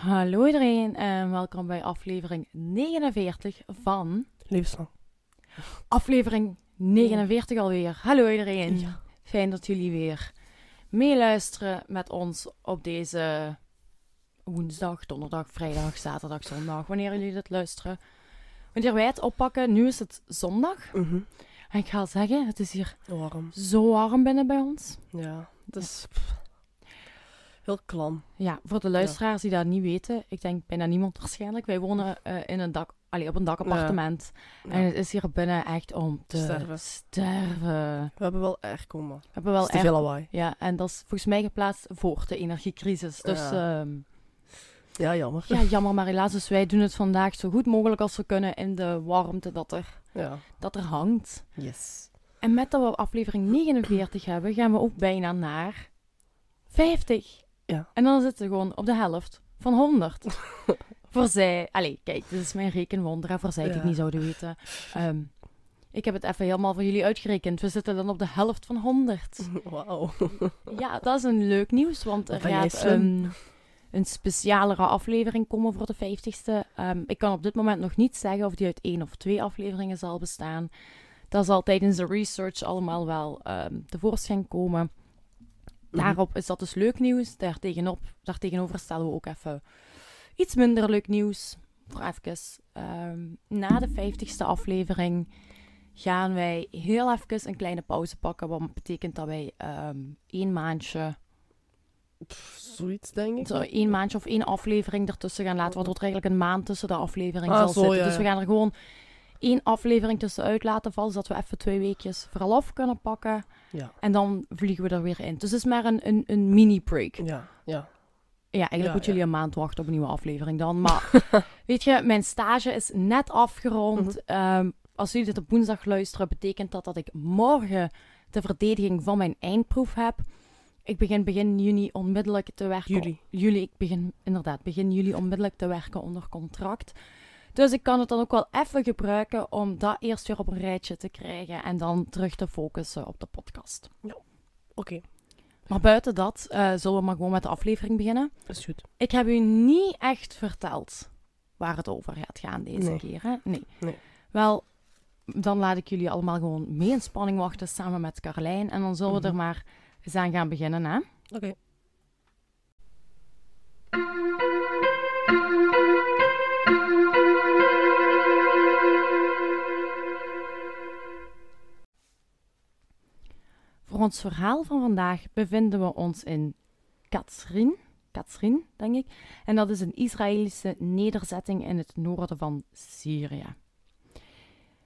Hallo iedereen en welkom bij aflevering 49 van... Levenslang. Aflevering 49 alweer. Hallo iedereen. Ja. Fijn dat jullie weer meeluisteren met ons op deze woensdag, donderdag, vrijdag, zaterdag, zondag. Wanneer jullie dit luisteren. Wanneer wij het oppakken, nu is het zondag. Mhm. En ik ga zeggen, het is hier Warm. zo warm binnen bij ons. Ja. Het is pff, heel klam. Ja, voor de luisteraars die dat niet weten, ik denk bijna niemand waarschijnlijk. Wij wonen eh, in een dak, allee, op een dakappartement. Ja. En het is hier binnen echt om te Sterven. sterven. We hebben wel erg komen. We hebben wel veel lawaai. Ja, en dat is volgens mij geplaatst voor de energiecrisis. Dus Ja. ehm, Ja, jammer. ja, jammer maar helaas. Dus wij doen het vandaag zo goed mogelijk als we kunnen in de warmte dat er, Ja. dat er hangt. Yes. En met dat we aflevering 49 hebben, gaan we ook bijna naar 50. Ja. En dan zitten we gewoon op de helft van 100. voor zij, allee, kijk, dit is mijn rekenwonder, voor zij die het niet zouden weten. Ehm, ik heb het even helemaal voor jullie uitgerekend. We zitten dan op de helft van 100. Wauw. Ja, dat is een leuk nieuws, want er gaat een specialere aflevering komen voor de 50ste. Ehm, ik kan op dit moment nog niet zeggen of die uit één of twee afleveringen zal bestaan. Dat zal tijdens de research allemaal wel ehm tevoorschijn komen. Mhm. Daarop is dat dus leuk nieuws. Daartegenop, daartegenover stellen we ook even iets minder leuk nieuws. Voor even. Ehm, na de 50ste aflevering gaan wij heel even een kleine pauze pakken. Wat betekent dat wij ehm één maandje, Pff, zoiets, denk ik. zo één maandje of één aflevering ertussen gaan laten. Waardoor er eigenlijk een maand tussen de afleveringen Ah, zal zo, zitten. ja, Dus we gaan er gewoon één aflevering tussenuit laten vallen. Zodat we even twee weekjes verlof kunnen pakken. Ja. En dan vliegen we er weer in. Dus het is maar een, een, een mini-break. Ja. Ja. Ja, eigenlijk Ja, moeten ja. jullie een maand wachten op een nieuwe aflevering dan. Maar weet je, mijn stage is net afgerond. Mhm. Ehm, als jullie dit op woensdag luisteren, betekent dat dat ik morgen de verdediging van mijn eindproef heb. Ik begin begin juni onmiddellijk te werken. Juli. Juli, ik begin inderdaad begin juli onmiddellijk te werken onder contract. Dus ik kan het dan ook wel even gebruiken om dat eerst weer op een rijtje te krijgen en dan terug te focussen op de podcast. Oké. Maar buiten dat, eh, zullen we maar gewoon met de aflevering beginnen. Dat is goed. Ik heb u niet echt verteld waar het over gaat gaan deze Nee. keer. Hè? Nee. Nee. Wel, dan laat ik jullie allemaal gewoon mee in spanning wachten samen met Carlijn. En dan zullen we er Mhm. maar eens aan gaan beginnen. Hè? Oké. Voor ons verhaal van vandaag bevinden we ons in Katsrin. Katsrin, denk ik. En dat is een Israëlische nederzetting in het noorden van Syrië.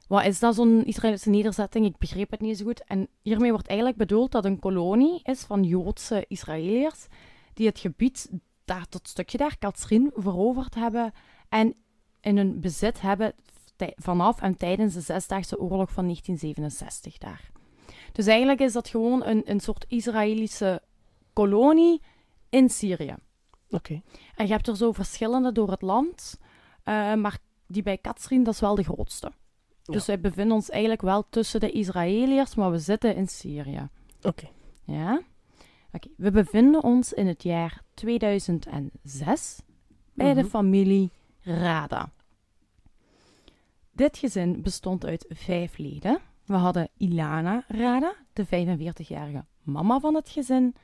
Wat is dat, zo'n Israëlische nederzetting? Ik begreep het niet zo goed. En hiermee wordt eigenlijk bedoeld dat een kolonie is van Joodse Israëliërs die het gebied, daar, dat stukje daar, Katsrin, veroverd hebben en in hun bezit hebben vanaf en tijdens de Zesdaagse Oorlog van 1967 daar. Dus eigenlijk is dat gewoon een, een soort Israëlische kolonie in Syrië. Oké. En je hebt er zo verschillende door het land, eh, maar die bij Katsrin, dat is wel de grootste. Dus wij bevinden ons eigenlijk wel tussen de Israëliërs, maar we zitten in Syrië. Oké. Ja? Oké, we bevinden ons in het jaar 2006 bij de Mhm. familie Rada. Dit gezin bestond uit vijf leden. We hadden Ilana Rada, de 45-jarige mama van het gezin.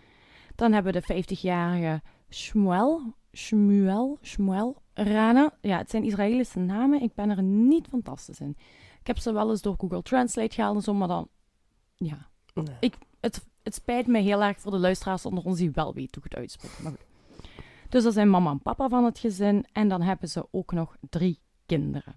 Dan hebben we de 50-jarige Shmuel, Shmuel, Shmuel Rada. Ja, het zijn Israëlische namen. Ik ben er niet fantastisch in. Ik heb ze wel eens door Google Translate gehaald en zo, maar dan... Ja, Nee. het, het spijt me heel erg voor de luisteraars onder ons die wel weten hoe ik het uitspreek. Maar goed. Dus dat zijn mama en papa van het gezin. En dan hebben ze ook nog drie kinderen.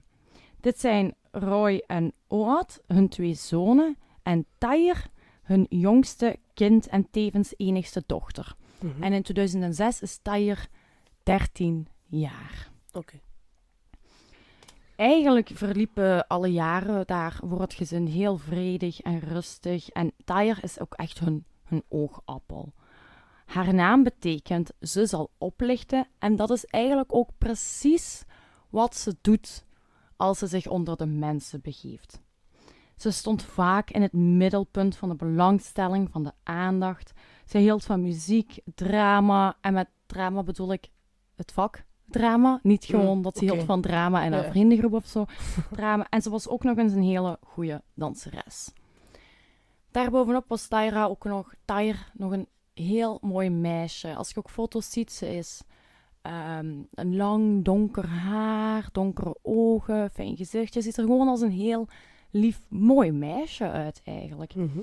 Dit zijn Roy en Oad, hun twee zonen. En Tair, hun jongste kind en tevens enigste dochter. Mhm. En in 2006 is Tair 13 jaar. Oké. Eigenlijk verliepen alle jaren daar voor het gezin heel vredig en rustig. En Tyre is ook echt hun, hun oogappel. Haar naam betekent ze zal oplichten. En dat is eigenlijk ook precies wat ze doet als ze zich onder de mensen begeeft. Ze stond vaak in het middelpunt van de belangstelling, van de aandacht. Ze hield van muziek, drama en met drama bedoel ik het vak, drama. Niet Mm, gewoon dat ze hield van drama en haar vriendengroep of zo. drama. En ze was ook nog eens een hele goede danseres. Daarbovenop was Tyra ook nog, Tyr nog een heel mooi meisje. Als je ook foto's ziet, ze is ehm, een lang donker haar, donkere ogen, fijn gezicht. Je ziet er gewoon als een heel lief, mooi meisje uit eigenlijk. Mhm.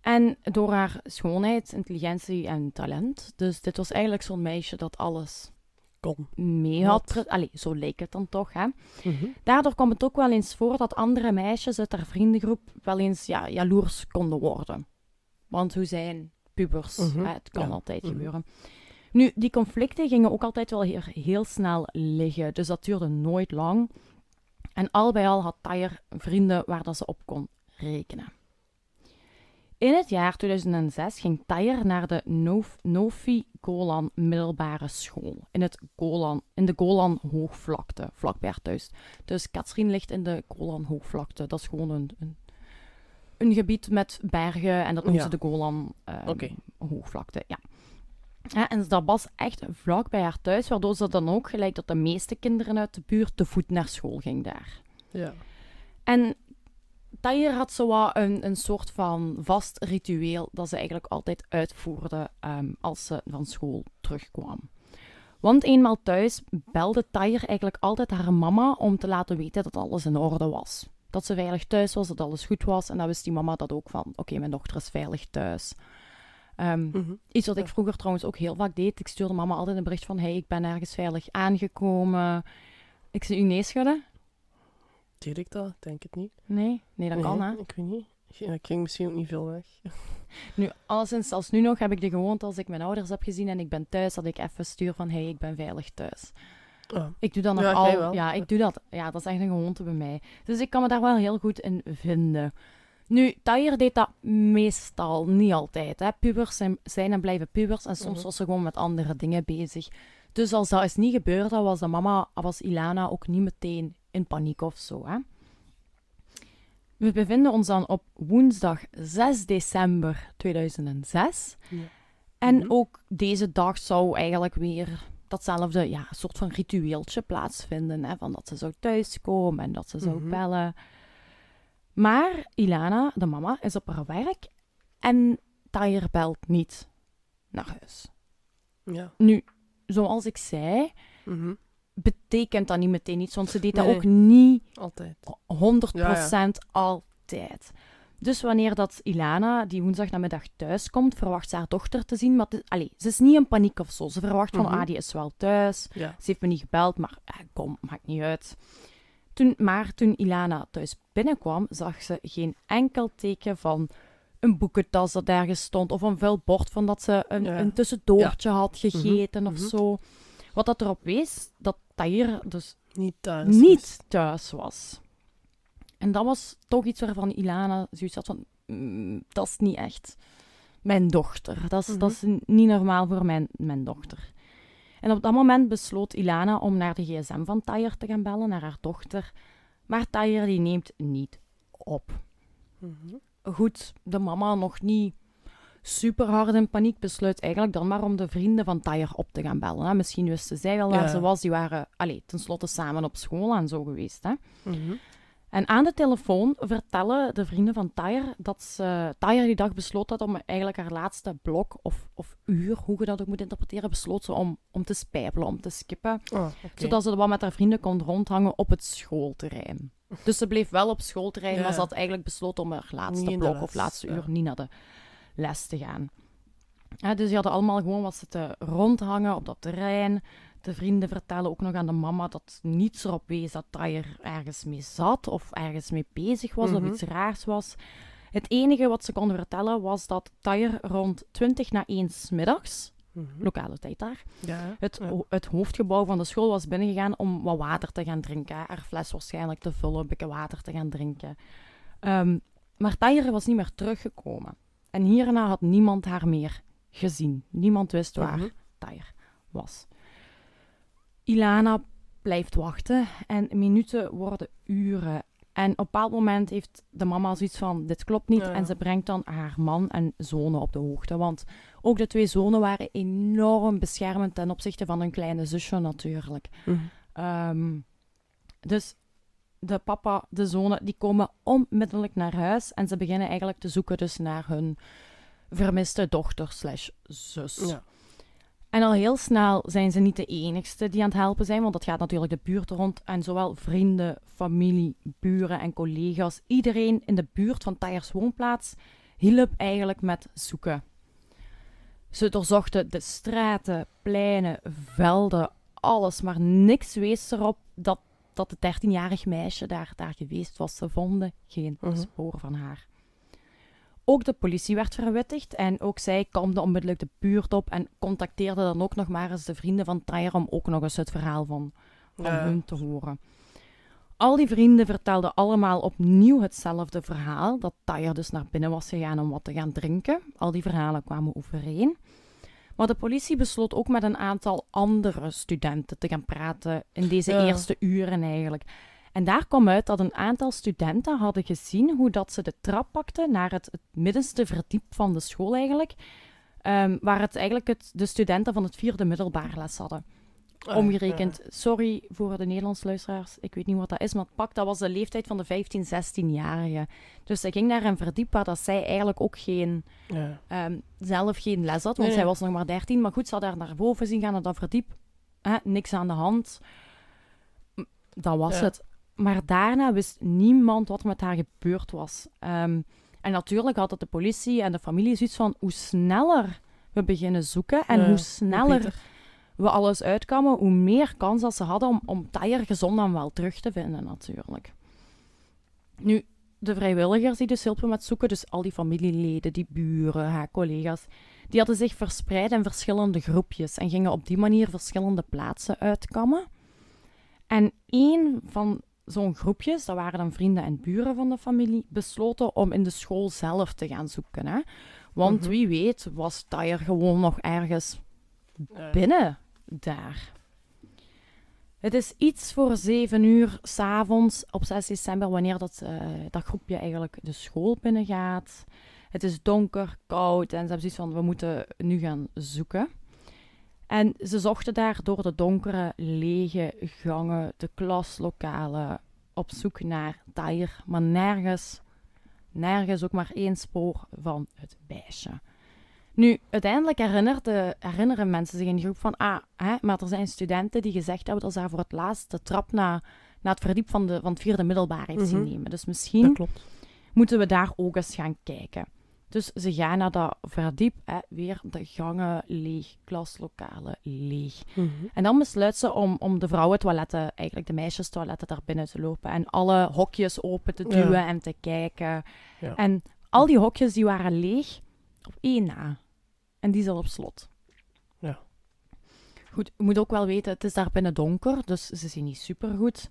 En door haar schoonheid, intelligentie en talent. Dus dit was eigenlijk zo'n meisje dat alles Kom. mee had. Allee, zo leek het dan toch, hè. Mhm. Daardoor kwam het ook wel eens voor dat andere meisjes uit haar vriendengroep wel eens ja, jaloers konden worden. Want hoe zijn pubers? Mhm, hè, het kan ja, altijd gebeuren. Nu, die conflicten gingen ook altijd wel heel, heel snel liggen. Dus dat duurde nooit lang. En al bij al had Tyre vrienden waar dat ze op kon rekenen. In het jaar 2006 ging Tyre naar de Nofi Golan middelbare school. In, het Golan, in de Golan hoogvlakte, vlakbij haar thuis. Dus Katsrin ligt in de Golan hoogvlakte. Dat is gewoon een, een, een gebied met bergen en dat noemen Ja. ze de Golan ehm, hoogvlakte. Ja. Ja, en dat was echt vlak bij haar thuis, waardoor ze dan ook gelijk dat de meeste kinderen uit de buurt te voet naar school ging daar. Ja. En Tyre had zo wat een, een soort van vast ritueel dat ze eigenlijk altijd uitvoerde ehm, als ze van school terugkwam. Want eenmaal thuis belde Tyre eigenlijk altijd haar mama om te laten weten dat alles in orde was. Dat ze veilig thuis was, dat alles goed was. En dan wist die mama dat ook van, oké, mijn dochter is veilig thuis. Mhm. Iets wat ik vroeger trouwens ook heel vaak deed. Ik stuurde mama altijd een bericht van, hey, ik ben ergens veilig aangekomen. Ik zie u nee schudden. Deed ik dat? Denk het niet. Nee? Nee, dat kan, hè. Ik weet niet. Ik ging misschien ook niet veel weg. Nu, alleszins als nu nog heb ik de gewoonte als ik mijn ouders heb gezien en ik ben thuis, dat ik even stuur van, hey, ik ben veilig thuis. Ah. Ik doe dat nog Ja, al. Ja, ik doe dat. Ja, dat is echt een gewoonte bij mij. Dus ik kan me daar wel heel goed in vinden. Nu, Tyre deed dat meestal, niet altijd. Hè. Pubers zijn, zijn en blijven pubers en soms Mhm. was ze gewoon met andere dingen bezig. Dus als dat is niet gebeurd, dan was de mama, was Ilana ook niet meteen in paniek of zo. Hè. We bevinden ons dan op woensdag 6 december 2006. Ja. En Mhm. ook deze dag zou eigenlijk weer datzelfde ja, soort van ritueeltje plaatsvinden. Hè, van dat ze zou thuiskomen en dat ze zou Mhm. bellen. Maar Ilana, de mama, is op haar werk en Tyre belt niet naar huis. Ja. Nu, zoals ik zei, Mhm. betekent dat niet meteen iets, want ze deed dat ook niet Altijd. 100% altijd. Dus wanneer dat Ilana die woensdag namiddag thuis komt, verwacht ze haar dochter te zien. Maar het is- allee, ze is niet in paniek of zo. Ze verwacht van, Mhm. ah, die is wel thuis. Ja. Ze heeft me niet gebeld, maar eh, kom, maakt niet uit. Toen, maar toen Ilana thuis binnenkwam, zag ze geen enkel teken van een boekentas dat ergens stond. Of een vuil bord van dat ze een, Ja. een tussendoortje had gegeten of mhm. zo. Wat dat erop wees dat Tahir dus Niet thuis. niet thuis was. En dat was toch iets waarvan Ilana zoiets had van... "Mm, dat is niet echt mijn dochter. Dat is, Mhm. dat is n- niet normaal voor mijn, mijn dochter. En op dat moment besloot Ilana om naar de gsm van Tyre te gaan bellen, naar haar dochter. Maar Tyre die neemt niet op. Mhm. Goed, de mama nog niet super hard in paniek besluit eigenlijk dan maar om de vrienden van Tyre op te gaan bellen. Hè. Misschien wisten zij wel waar Ja. ze was. Die waren allee, tenslotte samen op school en zo geweest. Hè. Mhm. En aan de telefoon vertellen de vrienden van Tyre dat ze Tyre die dag besloot had om eigenlijk haar laatste blok of, of uur, hoe je dat ook moet interpreteren, besloot ze om, om te spijbelen, om te skippen. Ah. Zodat ze wat met haar vrienden kon rondhangen op het schoolterrein. Dus ze bleef wel op schoolterrein, Ja. maar ze had eigenlijk besloten om haar laatste blok les, of laatste ja. uur niet naar de les te gaan. Ja, dus die hadden allemaal gewoon wat zitten rondhangen op dat terrein. De vrienden vertellen ook nog aan de mama dat niets erop wees dat Tyre ergens mee zat of ergens mee bezig was Mhm. of iets raars was. Het enige wat ze konden vertellen was dat Tyre rond 20 na 1 's middags, Mhm. lokale tijd daar, Ja. het, ja. het hoofdgebouw van de school was binnengegaan om wat water te gaan drinken. Haar fles waarschijnlijk te vullen, een beetje water te gaan drinken. Ehm, maar Tyre was niet meer teruggekomen. En hierna had niemand haar meer gezien. Niemand wist waar Mhm. Tyre was. Ilana blijft wachten en minuten worden uren. En op een bepaald moment heeft de mama zoiets van, dit klopt niet. Ja, ja. En ze brengt dan haar man en zonen op de hoogte. Want ook de twee zonen waren enorm beschermend ten opzichte van hun kleine zusje natuurlijk. Mhm. Ehm, dus de papa, de zonen, die komen onmiddellijk naar huis. En ze beginnen eigenlijk te zoeken dus naar hun vermiste dochter slash zus. Ja. En al heel snel zijn ze niet de enigste die aan het helpen zijn, want dat gaat natuurlijk de buurt rond. En zowel vrienden, familie, buren en collega's, iedereen in de buurt van Tyers woonplaats, hielp eigenlijk met zoeken. Ze doorzochten de straten, pleinen, velden, alles, maar niks wees erop dat, dat het 13-jarig meisje daar, daar geweest was. Ze vonden geen Mhm. spoor van haar. Ook de politie werd verwittigd en ook zij kamde onmiddellijk de buurt op en contacteerde dan ook nog maar eens de vrienden van Tyre om ook nog eens het verhaal van, van Ja. hun te horen. Al die vrienden vertelden allemaal opnieuw hetzelfde verhaal, dat Tyre dus naar binnen was gegaan om wat te gaan drinken. Al die verhalen kwamen overeen. Maar de politie besloot ook met een aantal andere studenten te gaan praten in deze Ja. eerste uren eigenlijk. En daar kwam uit dat een aantal studenten hadden gezien hoe dat ze de trap pakten naar het, het middenste verdiep van de school eigenlijk, ehm, waar het eigenlijk het, de studenten van het vierde middelbaar les hadden. Ah, Omgerekend, sorry voor de Nederlands luisteraars, ik weet niet wat dat is, maar het pak, dat was de leeftijd van de 15, 16-jarigen. Dus zij ging naar een verdiep waar dat zij eigenlijk ook geen, Ja. Ehm, zelf geen les had, want Nee, zij nee. was nog maar 13. Maar goed, ze had daar naar boven zien gaan, naar dat verdiep. Niks aan de hand. Dat was Ja. het. Maar daarna wist niemand wat er met haar gebeurd was. Ehm, en natuurlijk had het de politie en de familie zoiets van hoe sneller we beginnen zoeken en hoe sneller we alles uitkwamen, hoe meer kans dat ze hadden om, om Tyre gezond dan wel terug te vinden, natuurlijk. Nu, de vrijwilligers die dus hielpen met zoeken, dus al die familieleden, die buren, haar collega's, die hadden zich verspreid in verschillende groepjes en gingen op die manier verschillende plaatsen uitkammen. En één van zo'n groepjes, dat waren dan vrienden en buren van de familie, besloten om in de school zelf te gaan zoeken. Hè? Want Mhm. wie weet was Tyre gewoon nog ergens Ja. binnen daar. Het is iets voor zeven uur s'avonds op 6 december, wanneer dat, eh, dat groepje eigenlijk de school binnengaat. Het is donker, koud en ze hebben zoiets van, we moeten nu gaan zoeken. En ze zochten daar door de donkere, lege gangen, de klaslokalen, op zoek naar Tyre, maar nergens, nergens ook maar één spoor van het meisje. Nu, uiteindelijk herinneren mensen zich in die groep van, ah, hè, maar er zijn studenten die gezegd hebben dat ze haar voor het laatst de trap naar, naar het verdiep van, de, van het vierde middelbaar heeft zien Mhm. nemen. Dus Dat misschien klopt. moeten we daar ook eens gaan kijken. Dus ze gaan naar dat verdiep, hè, weer de gangen leeg, klaslokalen leeg. Mhm. En dan besluit ze om, om de vrouwentoiletten, eigenlijk de meisjestoiletten, daar binnen te lopen. En alle hokjes open te Ja. duwen en te kijken. Ja. En al die hokjes die waren leeg op één na. En die zat op slot. Ja. Goed, je moet ook wel weten, het is daar binnen donker, dus ze zien niet supergoed.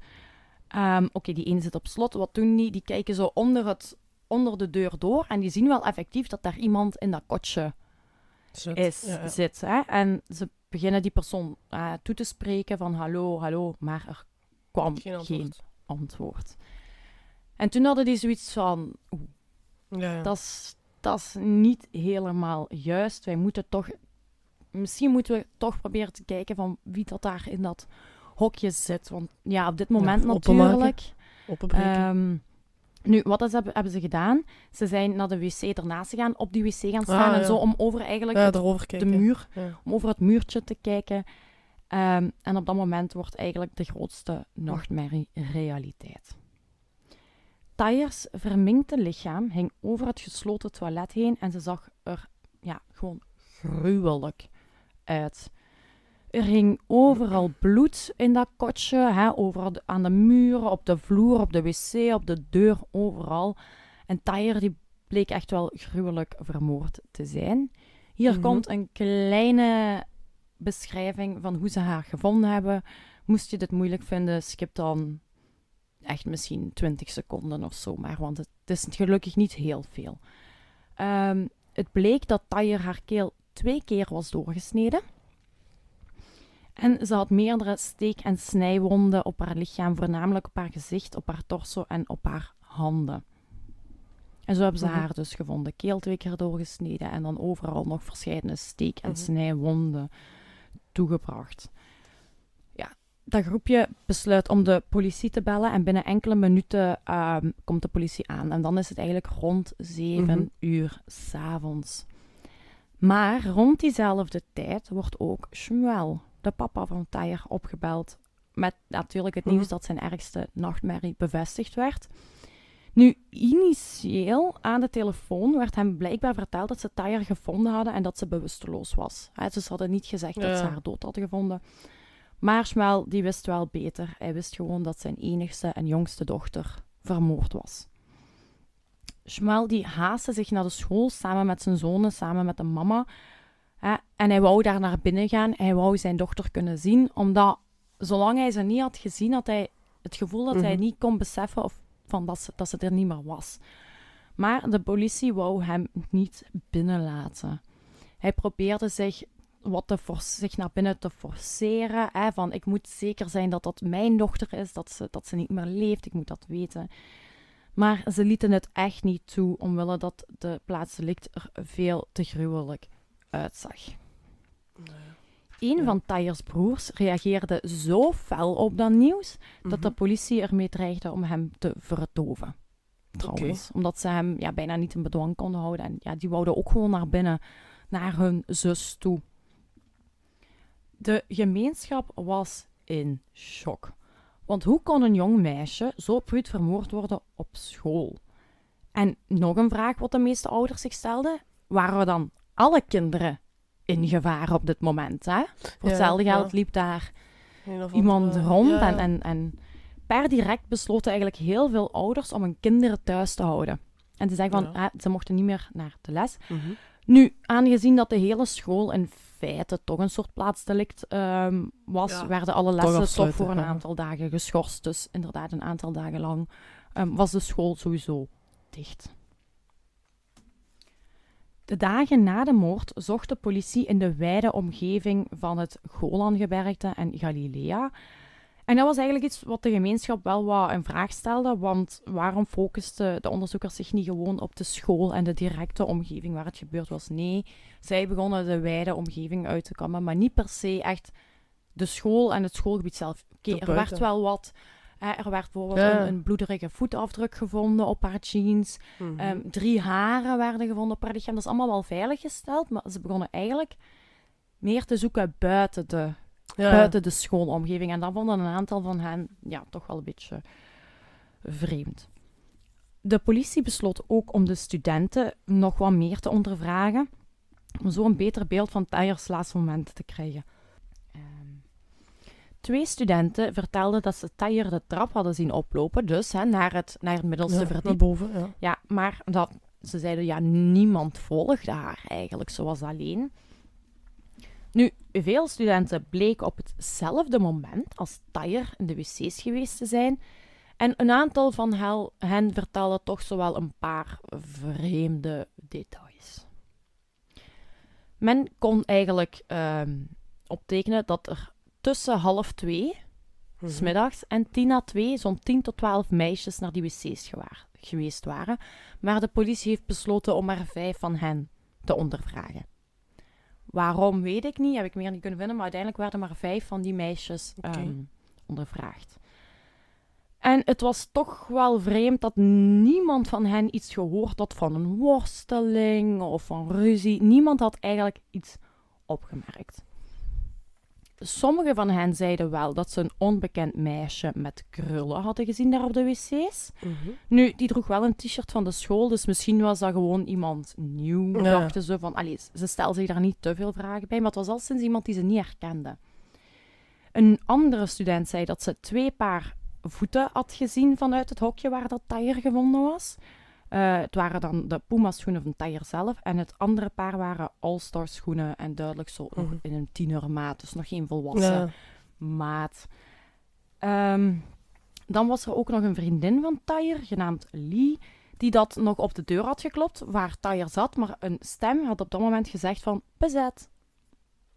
Ehm Oké, die ene zit op slot. Wat doen die? Die kijken zo onder, het, onder de deur door en die zien wel effectief dat daar iemand in dat kotje Zit. is, Ja, zit. Hè? En ze beginnen die persoon eh, toe te spreken van hallo, hallo, maar er kwam Geen geen antwoord. En toen hadden die zoiets van, oeh, Ja, ja. dat is, dat is niet helemaal juist. Wij moeten toch, misschien moeten we toch proberen te kijken van wie dat daar in dat hokje zit. Want ja, op dit moment natuurlijk. Openbreken. Ehm, nu, wat is, hebben, hebben ze gedaan? Ze zijn naar de wc ernaast gegaan, op die wc gaan staan Ah, en ja. zo om over eigenlijk ja, het- de muur, Ja. om over het muurtje te kijken. Ehm, en op dat moment wordt eigenlijk de grootste nachtmerrie realiteit. Tyers verminkte lichaam hing over het gesloten toilet heen en ze zag er ja, gewoon gruwelijk uit. Er hing overal bloed in dat kotje, hè, overal de- aan de muren, op de vloer, op de wc, op de deur, overal. En Tyre die bleek echt wel gruwelijk vermoord te zijn. Hier Mhm. komt een kleine beschrijving van hoe ze haar gevonden hebben. Moest je dit moeilijk vinden, skip dan echt misschien 20 seconden of zo maar, want het is gelukkig niet heel veel. Ehm, het bleek dat Tyre haar keel twee keer was doorgesneden. En ze had meerdere steek- en snijwonden op haar lichaam, voornamelijk op haar gezicht, op haar torso en op haar handen. En zo hebben ze Mhm. haar dus gevonden, keel twee keer doorgesneden en dan overal nog verschillende steek- en Mhm. snijwonden toegebracht. Ja, dat groepje besluit om de politie te bellen en binnen enkele minuten ehm, komt de politie aan. En dan is het eigenlijk rond zeven Mhm. uur s'avonds. Maar rond diezelfde tijd wordt ook Shmuel, de papa van Tyre, opgebeld. Met natuurlijk het Mhm. nieuws dat zijn ergste nachtmerrie bevestigd werd. Nu, initieel aan de telefoon werd hem blijkbaar verteld dat ze Tyre gevonden hadden en dat ze bewusteloos was. Dus ze hadden niet gezegd dat ze haar dood hadden gevonden. Maar Shmuel, die wist wel beter. Hij wist gewoon dat zijn enigste en jongste dochter vermoord was. Shmuel die haastte zich naar de school samen met zijn zonen, samen met de mama. En hij wou daar naar binnen gaan. Hij wou zijn dochter kunnen zien, omdat zolang hij ze niet had gezien, had hij het gevoel dat hij Mhm. niet kon beseffen of van dat, ze, dat ze er niet meer was. Maar de politie wou hem niet binnenlaten. Hij probeerde zich, wat te zich naar binnen te forceren. Hè, van ik moet zeker zijn dat dat mijn dochter is, dat ze, dat ze niet meer leeft, ik moet dat weten. Maar ze lieten het echt niet toe, omwille dat de plaatsdelict er veel te gruwelijk uitzag. Een Ja. van Tyers broers reageerde zo fel op dat nieuws dat de Mhm. politie ermee dreigde om hem te verdoven. Trouwens, omdat ze hem ja, bijna niet in bedwang konden houden. En ja, die wouden ook gewoon naar binnen, naar hun zus toe. De gemeenschap was in shock. Want hoe kon een jong meisje zo bruut vermoord worden op school? En nog een vraag wat de meeste ouders zich stelden. Waren we dan alle kinderen in gevaar op dit moment? Hè? Voor hetzelfde ja. geld liep daar iemand rond. ja. En, en, en per direct besloten eigenlijk heel veel ouders om hun kinderen thuis te houden. En te zeggen van, Ja. ah, ze mochten niet meer naar de les. Mhm. Nu, aangezien dat de hele school in feite toch een soort plaatsdelict ehm, was, Ja. werden alle lessen toch, voor een aantal dagen geschorst. Dus inderdaad, een aantal dagen lang ehm, was de school sowieso dicht. De dagen na de moord zocht de politie in de wijde omgeving van het Golangebergte en Galilea. En dat was eigenlijk iets wat de gemeenschap wel wat in vraag stelde, want waarom focusten de onderzoekers zich niet gewoon op de school en de directe omgeving waar het gebeurd was? Nee, zij begonnen de wijde omgeving uit te kammen, maar niet per se echt de school en het schoolgebied zelf. Oké, er werd wel wat. Er werd bijvoorbeeld Ja. een, een bloederige voetafdruk gevonden op haar jeans. Mhm. Ehm, drie haren werden gevonden op haar lichaam. Dat is allemaal wel veiliggesteld, maar ze begonnen eigenlijk meer te zoeken buiten de, ja. buiten de schoolomgeving. En dat vonden een aantal van hen ja, toch wel een beetje vreemd. De politie besloot ook om de studenten nog wat meer te ondervragen, om zo een beter beeld van Tyers laatste momenten te krijgen. Twee studenten vertelden dat ze Tyre de trap hadden zien oplopen, dus hè, naar, het, naar het middelste Ja, verdiep. naar boven, ja. Ja, maar dat, ze zeiden ja, niemand volgde haar eigenlijk. Ze was alleen. Nu, veel studenten bleken op hetzelfde moment als Tyre in de wc's geweest te zijn. En een aantal van hen vertelden toch zowel een paar vreemde details. Men kon eigenlijk ehm, optekenen dat er tussen half twee Mhm. Smiddags en 10 na 2 zo'n 10 tot 12 meisjes naar die wc's gewaar- geweest waren. Maar de politie heeft besloten om maar vijf van hen te ondervragen. Waarom weet ik niet, heb ik meer niet kunnen vinden, maar uiteindelijk werden maar vijf van die meisjes ehm, ondervraagd. En het was toch wel vreemd dat niemand van hen iets gehoord had van een worsteling of van ruzie. Niemand had eigenlijk iets opgemerkt. Sommigen van hen zeiden wel dat ze een onbekend meisje met krullen hadden gezien daar op de wc's. Mhm. Nu, die droeg wel een t-shirt van de school, dus misschien was dat gewoon iemand nieuw, Ja. dachten ze van. Allee, ze stelden zich daar niet te veel vragen bij, maar het was al sinds iemand die ze niet herkende. Een andere student zei dat ze twee paar voeten had gezien vanuit het hokje waar dat Tyre gevonden was. Eh, het waren dan de Puma-schoenen van Tyre zelf. En het andere paar waren All-Star schoenen. En duidelijk zo nog Mhm. in een tienermaat. Dus nog geen volwassen Ja. maat. Ehm, dan was er ook nog een vriendin van Tyre, genaamd Lee, die dat nog op de deur had geklopt, waar Tyre zat, maar een stem had op dat moment gezegd van, bezet.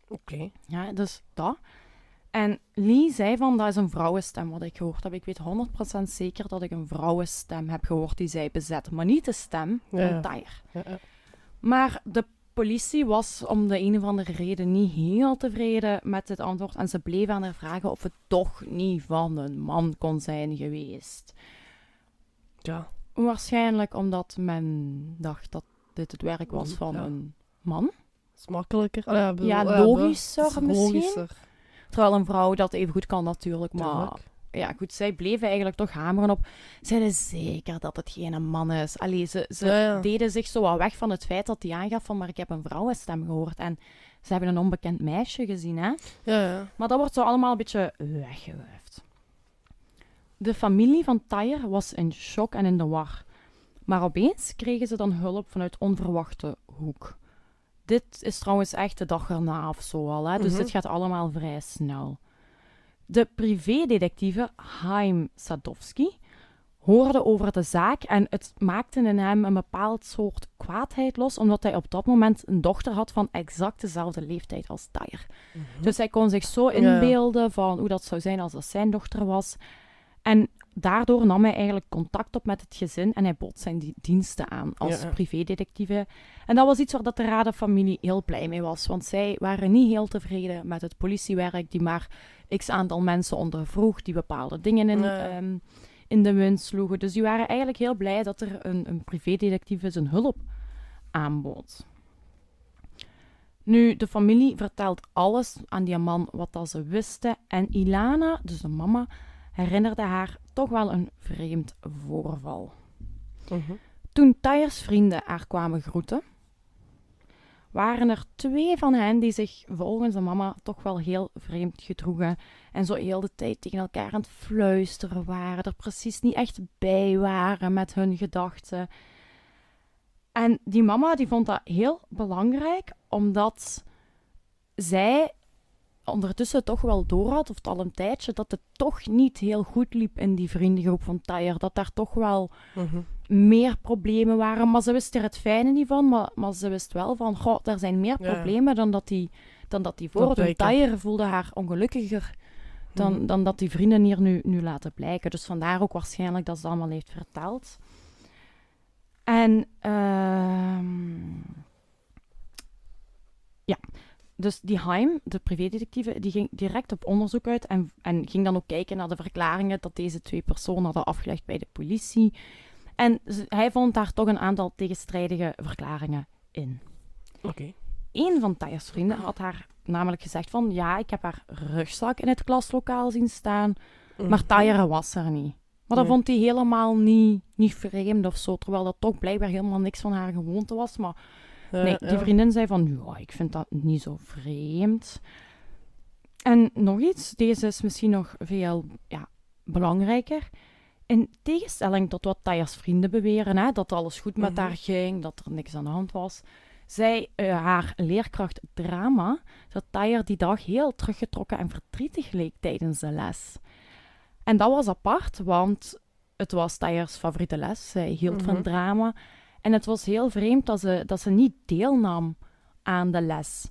Oké. Ja, dus dat. En Lee zei van, dat is een vrouwenstem wat ik gehoord heb. Ik weet 100% zeker dat ik een vrouwenstem heb gehoord die zij bezet. Maar niet de stem van Ja, ja. Tyre. Ja, ja. Maar de politie was om de een of andere reden niet heel tevreden met het antwoord. En ze bleven aan haar vragen of het toch niet van een man kon zijn geweest. Ja. Waarschijnlijk omdat men dacht dat dit het werk was van Ja. een man. is makkelijker. Ja, bedoel, Ja, ja, logischer misschien. logischer, Terwijl een vrouw dat even goed kan natuurlijk. Maar tuurlijk. ja, goed, zij bleven eigenlijk toch hameren op. Zeiden zeker dat het geen man is. Allee, ze, ze Ja, ja. deden zich zo wat weg van het feit dat hij aangaf van, maar ik heb een vrouwenstem gehoord. En ze hebben een onbekend meisje gezien, hè. Ja, ja. Maar dat wordt zo allemaal een beetje weggewuifd. De familie van Tyre was in shock en in de war. Maar opeens kregen ze dan hulp vanuit onverwachte hoek. Dit is trouwens echt de dag erna of zo al, hè? dus Mhm. dit gaat allemaal vrij snel. De privédetectieve Haim Sadowski hoorde over de zaak en het maakte in hem een bepaald soort kwaadheid los, omdat hij op dat moment een dochter had van exact dezelfde leeftijd als Tyre. Dus hij kon zich zo inbeelden van hoe dat zou zijn als dat zijn dochter was. En daardoor nam hij eigenlijk contact op met het gezin en hij bood zijn die- diensten aan als Ja, privédetectieve. En dat was iets waar dat de Rada-familie heel blij mee was, want zij waren niet heel tevreden met het politiewerk die maar x aantal mensen ondervroeg, die bepaalde dingen in, ehm, in de wind sloegen. Dus die waren eigenlijk heel blij dat er een, een privédetectieve zijn hulp aanbood. Nu, de familie vertelt alles aan die man wat dat ze wisten. En Ilana, dus de mama, herinnerde haar toch wel een vreemd voorval. Mhm. Toen Tyres vrienden haar kwamen groeten, waren er twee van hen die zich volgens de mama toch wel heel vreemd gedroegen. En zo heel de tijd tegen elkaar aan het fluisteren waren, er precies niet echt bij waren met hun gedachten. En die mama die vond dat heel belangrijk, omdat zij ondertussen toch wel doorhad, of het al een tijdje, dat het toch niet heel goed liep in die vriendengroep van Tyre. Dat daar toch wel Mhm. meer problemen waren. Maar ze wist er het fijne niet van. Maar, maar ze wist wel van, goh, er zijn meer Ja. problemen dan dat die, dan dat die voor. Dat De blijken. Tyre voelde haar ongelukkiger dan, Mhm. dan dat die vrienden hier nu, nu laten blijken. Dus vandaar ook waarschijnlijk dat ze het allemaal heeft verteld. En ehm, ja, dus die Haim, de privédetectieve, die ging direct op onderzoek uit en, en ging dan ook kijken naar de verklaringen dat deze twee personen hadden afgelegd bij de politie. En ze- hij vond daar toch een aantal tegenstrijdige verklaringen in. Oké. Een van Taya's vrienden had haar namelijk gezegd van ja, ik heb haar rugzak in het klaslokaal zien staan, Mhm. maar Tyre was er niet. Maar dat Nee. vond hij helemaal niet, niet vreemd of zo, terwijl dat toch blijkbaar helemaal niks van haar gewoonte was. Maar Ja, nee, die ja. vriendin zei van ja, ik vind dat niet zo vreemd. En nog iets, deze is misschien nog veel ja, belangrijker. In tegenstelling tot wat Taya's vrienden beweren, hè, dat alles goed met Mhm. haar ging, dat er niks aan de hand was, zei eh, haar leerkracht drama dat Taya die dag heel teruggetrokken en verdrietig leek tijdens de les. En dat was apart, want het was Taya's favoriete les. Zij hield van Mhm. drama. En het was heel vreemd dat ze, dat ze niet deelnam aan de les.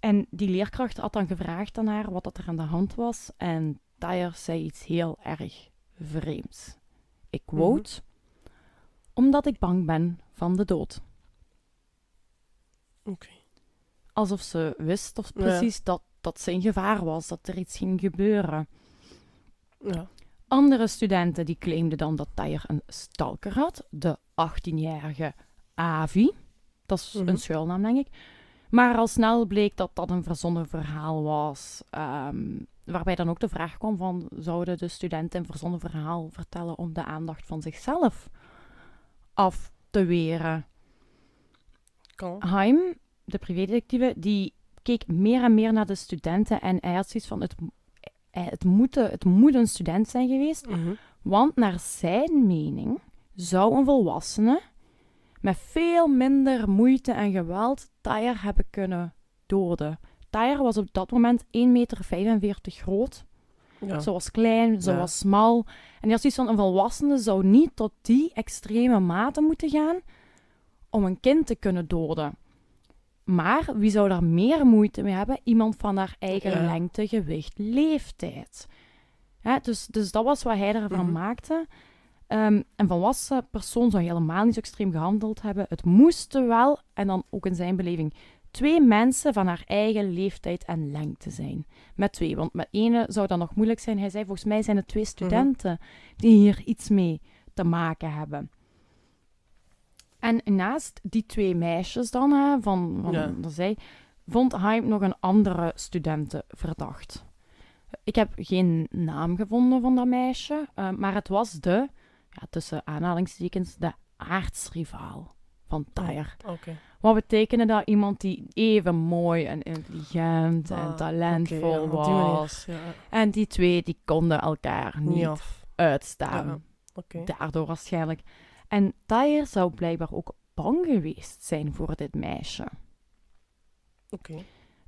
En die leerkracht had dan gevraagd aan haar wat dat er aan de hand was. En Taya zei iets heel erg vreemds. Ik quote: Omdat ik bang ben van de dood. Oké. Alsof ze wist of Ja. precies dat, dat ze in gevaar was, dat er iets ging gebeuren. Ja. Andere studenten die claimden dan dat Tyre een stalker had, de 18-jarige Avi. Dat is Mhm. een schuilnaam, denk ik. Maar al snel bleek dat dat een verzonnen verhaal was. ehm, waarbij dan ook de vraag kwam van... Zouden de studenten een verzonnen verhaal vertellen om de aandacht van zichzelf af te weren? Kan. Haim, de privédetectieve, die keek meer en meer naar de studenten en hij had zoiets van... Het, het, moet, het moet een student zijn geweest, Mhm. want naar zijn mening zou een volwassene met veel minder moeite en geweld Tyre hebben kunnen doden. Tyre was op dat moment 1,45 meter groot. Ja. Ze was klein, ze Ja. was smal. En had zoiets van, een volwassene zou niet tot die extreme mate moeten gaan om een kind te kunnen doden. Maar wie zou daar meer moeite mee hebben? Iemand van haar eigen Ja. lengte, gewicht, leeftijd. Hè, dus, dus dat was wat hij ervan Mhm. maakte. Ehm, een volwassen persoon zou helemaal niet zo extreem gehandeld hebben. Het moesten wel, en dan ook in zijn beleving, twee mensen van haar eigen leeftijd en lengte zijn. Met twee, want met ene zou dat nog moeilijk zijn. Hij zei, volgens mij zijn het twee studenten die hier iets mee te maken hebben. En naast die twee meisjes dan, hè, van, van Ja. dat zij, vond Haim nog een andere studenten verdacht. Ik heb geen naam gevonden van dat meisje, eh, maar het was de, ja, tussen aanhalingstekens, de aardsrivaal van Tyre. Oké. Wat betekende dat? Iemand die even mooi en intelligent Ah, en talentvol ja, die manier. was. Ja, En die twee die konden elkaar niet uitstaan. Ja. Daardoor waarschijnlijk. En Tyre zou blijkbaar ook bang geweest zijn voor dit meisje. Oké.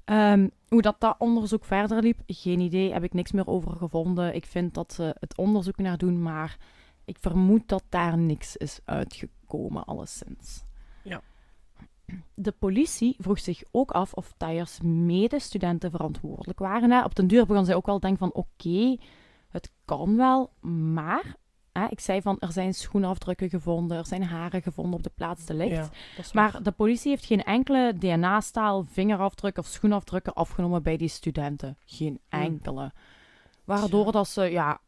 Ehm, hoe dat, dat onderzoek verder liep, geen idee. Heb ik niks meer over gevonden. Ik vind dat ze het onderzoek naar doen, maar ik vermoed dat daar niks is uitgekomen, alleszins. Ja. De politie vroeg zich ook af of Tyres medestudenten verantwoordelijk waren. Hè. Op den duur begon zij ook wel te denken van oké, het kan wel, maar... Hè, ik zei van, er zijn schoenafdrukken gevonden, er zijn haren gevonden op de plaats delict. Ja. Maar de politie heeft geen enkele DNA-staal, vingerafdruk of schoenafdrukken afgenomen bij die studenten. Geen enkele. Waardoor dat ze ja,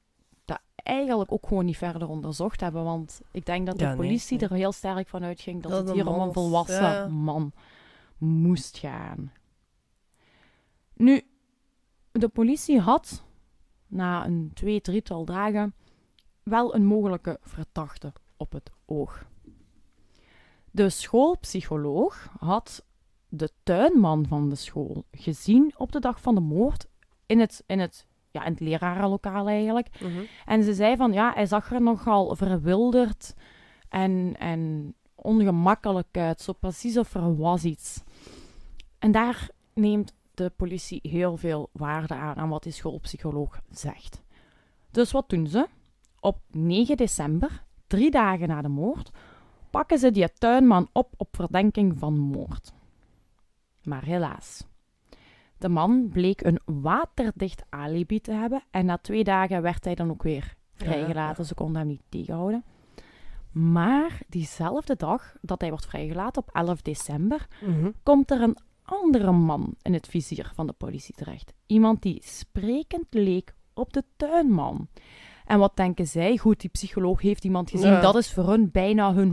dat eigenlijk ook gewoon niet verder onderzocht hebben. Want ik denk dat de Ja, politie nee. er heel sterk van uitging dat Dat het hier om een volwassen ja. man moest gaan. Nu, de politie had na een twee, drietal dagen wel een mogelijke verdachte op het oog. De schoolpsycholoog had de tuinman van de school gezien op de dag van de moord in het, in het, ja, in het lerarenlokaal eigenlijk. Mhm. En ze zei van ja, hij zag er nogal verwilderd en, en ongemakkelijk uit. Zo precies of er was iets. En daar neemt de politie heel veel waarde aan, aan wat die schoolpsycholoog zegt. Dus wat doen ze? Op 9 december, drie dagen na de moord, pakken ze die tuinman op op verdenking van moord. Maar helaas. De man bleek een waterdicht alibi te hebben en na twee dagen werd hij dan ook weer vrijgelaten. Ze konden hem niet tegenhouden. Maar diezelfde dag dat hij wordt vrijgelaten, op 11 december, Mhm. komt er een andere man in het vizier van de politie terecht. Iemand die sprekend leek op de tuinman. En wat denken zij? Goed, die psycholoog heeft iemand gezien. Ja. Dat is voor hun bijna hun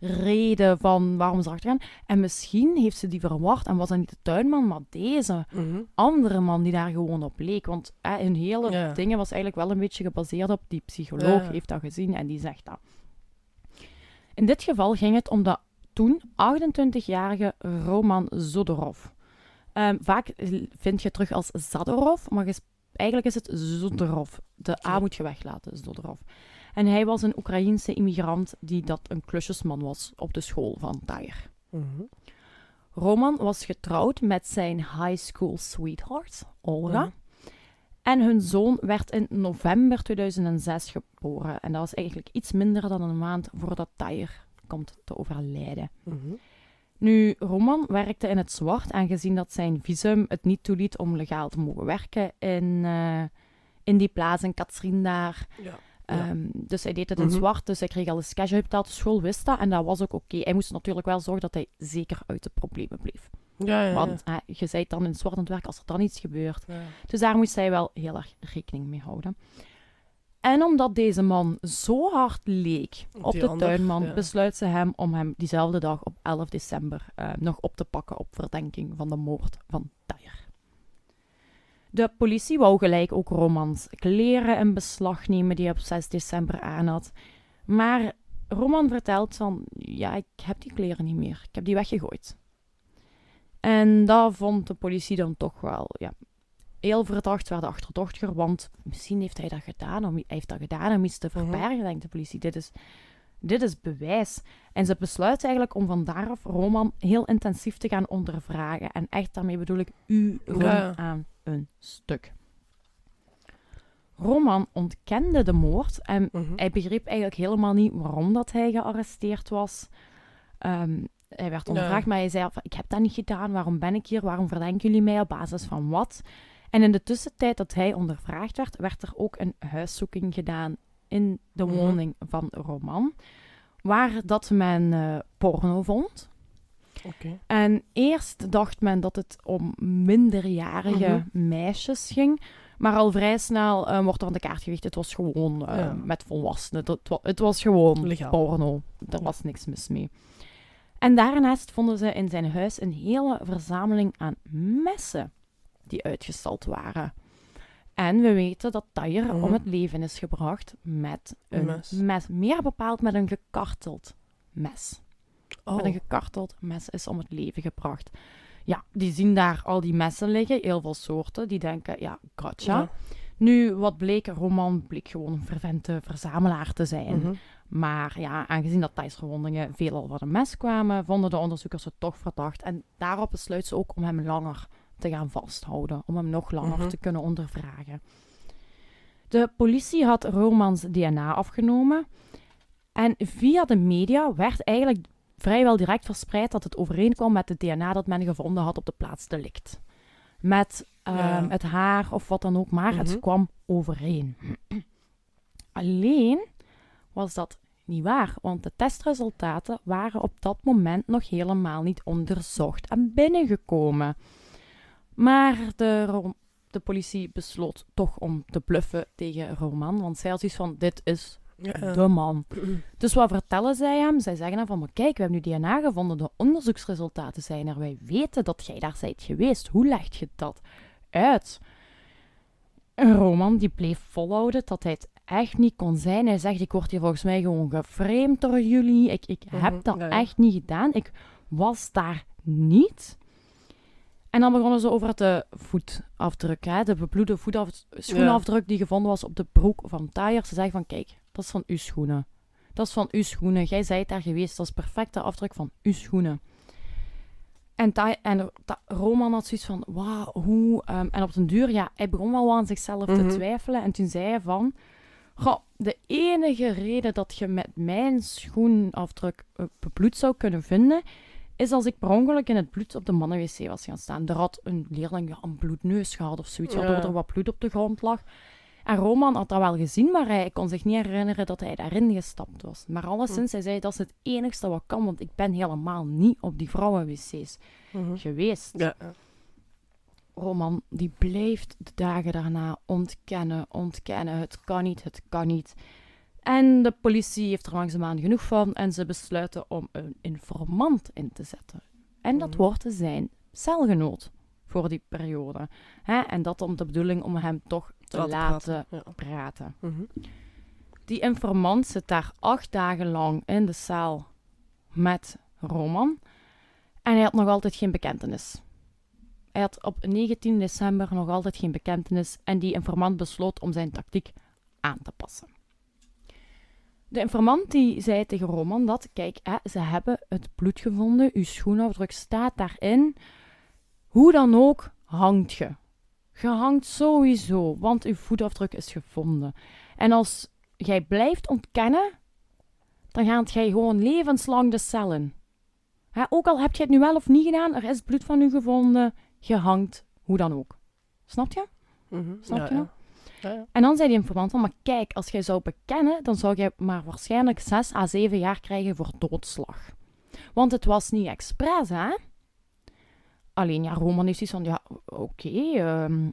hoofdreden van waarom ze erachter gaan. En misschien heeft ze die verward en was dat niet de tuinman, maar deze Mhm. andere man die daar gewoon op leek. Want hè, hun hele Ja. dingen was eigenlijk wel een beetje gebaseerd op die psycholoog Ja. heeft dat gezien en die zegt dat. In dit geval ging het om de toen 28-jarige Roman Zodorov. Ehm, vaak vind je het terug als Zadorov, maar ges- eigenlijk is het Zodorov. De A moet je weglaten, Zodorov. En hij was een Oekraïense immigrant die dat een klusjesman was op de school van Tyre. Mhm. Roman was getrouwd met zijn high school sweetheart, Olga. Mhm. En hun zoon werd in november 2006 geboren. En dat was eigenlijk iets minder dan een maand voordat Tyre komt te overlijden. Mhm. Nu, Roman werkte in het zwart, aangezien dat zijn visum het niet toeliet om legaal te mogen werken in, eh, in die plaats, in Katsrin daar. Ja. Ja. Ehm, dus hij deed het in Mhm. zwart, dus hij kreeg al eens cash uitbetaald. De school wist dat en dat was ook oké. Hij moest natuurlijk wel zorgen dat hij zeker uit de problemen bleef. Ja, ja. Want eh, je zei dan in het zwart aan het werk als er dan iets gebeurt. Dus daar moest hij wel heel erg rekening mee houden. En omdat deze man zo hard leek Op die de ander, tuinman, ja. besluit ze hem om hem diezelfde dag op 11 december eh, nog op te pakken op verdenking van de moord van Tyre. De politie wou gelijk ook Romans kleren in beslag nemen die hij op 6 december aan had. Maar Roman vertelt van, ja, ik heb die kleren niet meer. Ik heb die weggegooid. En dat vond de politie dan toch wel, ja, heel verdacht, werden achterdochtiger, want misschien heeft hij dat gedaan om, hij heeft dat gedaan om iets te Mhm. verbergen, denkt de politie. Dit is, dit is bewijs. En ze besluit eigenlijk om van daaraf Roman heel intensief te gaan ondervragen. En echt daarmee bedoel ik uren Ja. aan een stuk. Roman ontkende de moord en Mhm. hij begreep eigenlijk helemaal niet waarom dat hij gearresteerd was. Ehm, hij werd Ja. ondervraagd, maar hij zei van, ik heb dat niet gedaan, waarom ben ik hier, waarom verdenken jullie mij, op basis van wat? En in de tussentijd dat hij ondervraagd werd, werd er ook een huiszoeking gedaan in de Mhm. woning van Roman, waar dat men eh, porno vond. Oké. En eerst dacht men dat het om minderjarige meisjes ging. Maar al vrij snel eh, wordt er van de kaart gewicht. Het was gewoon eh, Ja. met volwassenen. Het, wa- het was gewoon Legaal. porno. Daar was niks mis mee. En daarnaast vonden ze in zijn huis een hele verzameling aan messen die uitgestald waren. En we weten dat Tayer Mhm. om het leven is gebracht met een Mes. mes. Meer bepaald met een gekarteld mes Oh. met een gekarteld mes is om het leven gebracht. Ja, die zien daar al die messen liggen, heel veel soorten. Die denken, ja, gotcha. Ja. Nu, wat bleek, Roman bleek gewoon een vervente verzamelaar te zijn. Mhm. Maar ja, aangezien dat thuisverwondingen veelal van een mes kwamen, vonden de onderzoekers het toch verdacht. En daarop besluit ze ook om hem langer te gaan vasthouden. Om hem nog langer Mhm. te kunnen ondervragen. De politie had Romans DNA afgenomen. En via de media werd eigenlijk vrijwel direct verspreid dat het overeenkwam met het DNA dat men gevonden had op de plaats delict. Met ehm, Ja. het haar of wat dan ook, maar het Mhm. kwam overeen. Alleen was dat niet waar, want de testresultaten waren op dat moment nog helemaal niet onderzocht en binnengekomen. Maar de, Ro- de politie besloot toch om te bluffen tegen Roman, want zij had zoiets van, dit is Ja. de man. Dus wat vertellen zij hem? Zij zeggen dan van, maar kijk, we hebben nu DNA gevonden, de onderzoeksresultaten zijn er, wij weten dat jij daar bent geweest. Hoe leg je dat uit? Roman die bleef volhouden dat hij het echt niet kon zijn. Hij zegt, ik word hier volgens mij gewoon geframed door jullie. Ik, ik Mhm, heb dat ja, ja. echt niet gedaan. Ik was daar niet. En dan begonnen ze over de voetafdruk, hè, de bebloede schoenafdruk die gevonden was op de broek van Tayer. Ze zeggen van, kijk, dat is van uw schoenen. Dat is van uw schoenen. Jij zijt daar geweest. Dat is perfecte afdruk van uw schoenen. En, en Roman had zoiets van, wauw, hoe... ehm, en op den duur, ja, hij begon wel aan zichzelf Mhm. te twijfelen. En toen zei hij van... Goh, de enige reden dat je met mijn schoenafdruk eh, bebloed zou kunnen vinden, is als ik per ongeluk in het bloed op de mannen-wc was gaan staan. Er had een leerling ja, een bloedneus gehad of zoiets, waardoor er wat bloed op de grond lag. En Roman had dat wel gezien, maar hij kon zich niet herinneren dat hij daarin gestapt was. Maar alleszins, hij zei, dat is het enigste wat kan, want ik ben helemaal niet op die vrouwen-wc's Mhm. geweest. Ja. Roman die blijft de dagen daarna ontkennen, ontkennen. Het kan niet, het kan niet. En de politie heeft er langzaamaan genoeg van en ze besluiten om een informant in te zetten. En dat Mhm. wordt zijn celgenoot voor die periode. Hè? En dat om de bedoeling om hem toch te Laten laten praten, ja. praten. Mhm. Die informant zit daar acht dagen lang in de cel met Roman. En hij had nog altijd geen bekentenis. Hij had op 19 december nog altijd geen bekentenis en die informant besloot om zijn tactiek aan te passen. De informant die zei tegen Roman dat, kijk, hè, ze hebben het bloed gevonden, uw schoenafdruk staat daarin. Hoe dan ook, hangt je. Je hangt sowieso, want uw voetafdruk is gevonden. En als jij blijft ontkennen, dan gaat jij gewoon levenslang de cel in. Hè, ook al heb je het nu wel of niet gedaan, er is bloed van u gevonden, je hangt hoe dan ook. Snap je? Mhm. Snap ja, je? Ja. Ja. En dan zei die informant van, maar kijk, als jij zou bekennen, dan zou jij maar waarschijnlijk 6 à 7 jaar krijgen voor doodslag. Want het was niet expres, hè? Alleen, ja, Roman heeft iets van, ja, oké, ehm,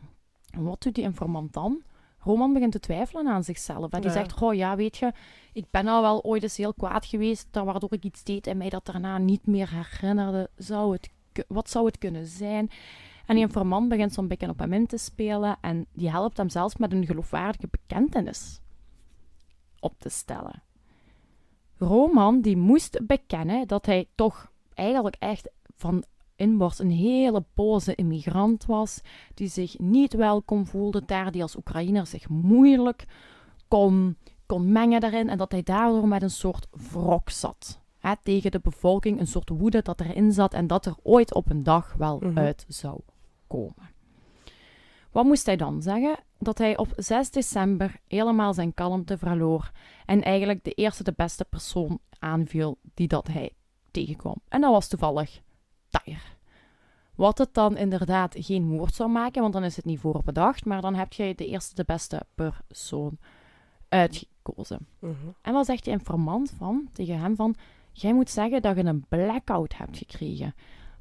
wat doet die informant dan? Roman begint te twijfelen aan zichzelf. En die Ja. zegt, goh, ja, weet je, ik ben al wel ooit eens heel kwaad geweest, waardoor ik iets deed en mij dat daarna niet meer herinnerde. Zou het, wat zou het kunnen zijn? En die informant begint zo'n beetje op hem in te spelen en die helpt hem zelfs met een geloofwaardige bekentenis op te stellen. Roman die moest bekennen dat hij toch eigenlijk echt van inborst een hele boze immigrant was, die zich niet welkom voelde daar, die als Oekraïner zich moeilijk kon, kon mengen daarin en dat hij daardoor met een soort wrok zat. Hè, tegen de bevolking, een soort woede dat erin zat en dat er ooit op een dag wel Mhm. uit zou komen. Wat moest hij dan zeggen? Dat hij op 6 december helemaal zijn kalmte verloor en eigenlijk de eerste de beste persoon aanviel die dat hij tegenkwam. En dat was toevallig Tyre. Wat het dan inderdaad geen moord zou maken, want dan is het niet voorbedacht, maar dan heb je de eerste, de beste persoon uitgekozen. Mhm. En wat zegt die informant van, tegen hem van, jij moet zeggen dat je een blackout hebt gekregen.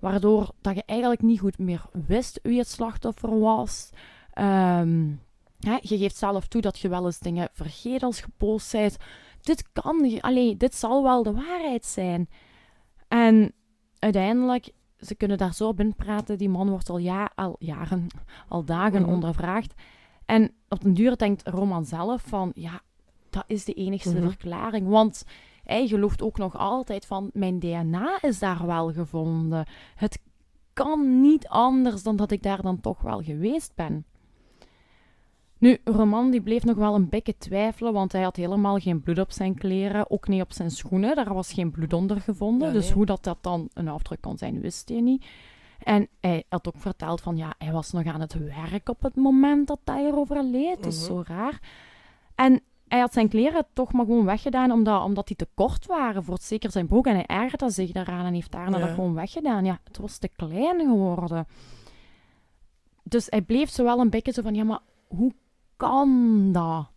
Waardoor dat je eigenlijk niet goed meer wist wie het slachtoffer was. Ehm, hè, je geeft zelf toe dat je wel eens dingen vergeet als boos bent. Dit kan, allee, dit zal wel de waarheid zijn. En uiteindelijk, ze kunnen daar zo op inpraten. Die man wordt al, ja, al jaren, al dagen Mhm. ondervraagd. En op den duur denkt Roman zelf van, ja, dat is de enigste Mhm. verklaring. Want hij gelooft ook nog altijd van, mijn DNA is daar wel gevonden. Het kan niet anders dan dat ik daar dan toch wel geweest ben. Nu, Roman die bleef nog wel een beetje twijfelen, want hij had helemaal geen bloed op zijn kleren, ook niet op zijn schoenen. Daar was geen bloed onder gevonden, Ja, dus hoe dat, dat dan een afdruk kon zijn, wist hij niet. En hij had ook verteld van, ja, hij was nog aan het werk op het moment dat hij er overleed. Dat is Mhm. zo raar. En hij had zijn kleren toch maar gewoon weggedaan, omdat, omdat die te kort waren voor zeker zijn broek. En hij ergerde zich daaraan en heeft daarna Ja. dat gewoon weggedaan. Ja, het was te klein geworden. Dus hij bleef zo wel een beetje zo van, ja, maar hoe kan dat?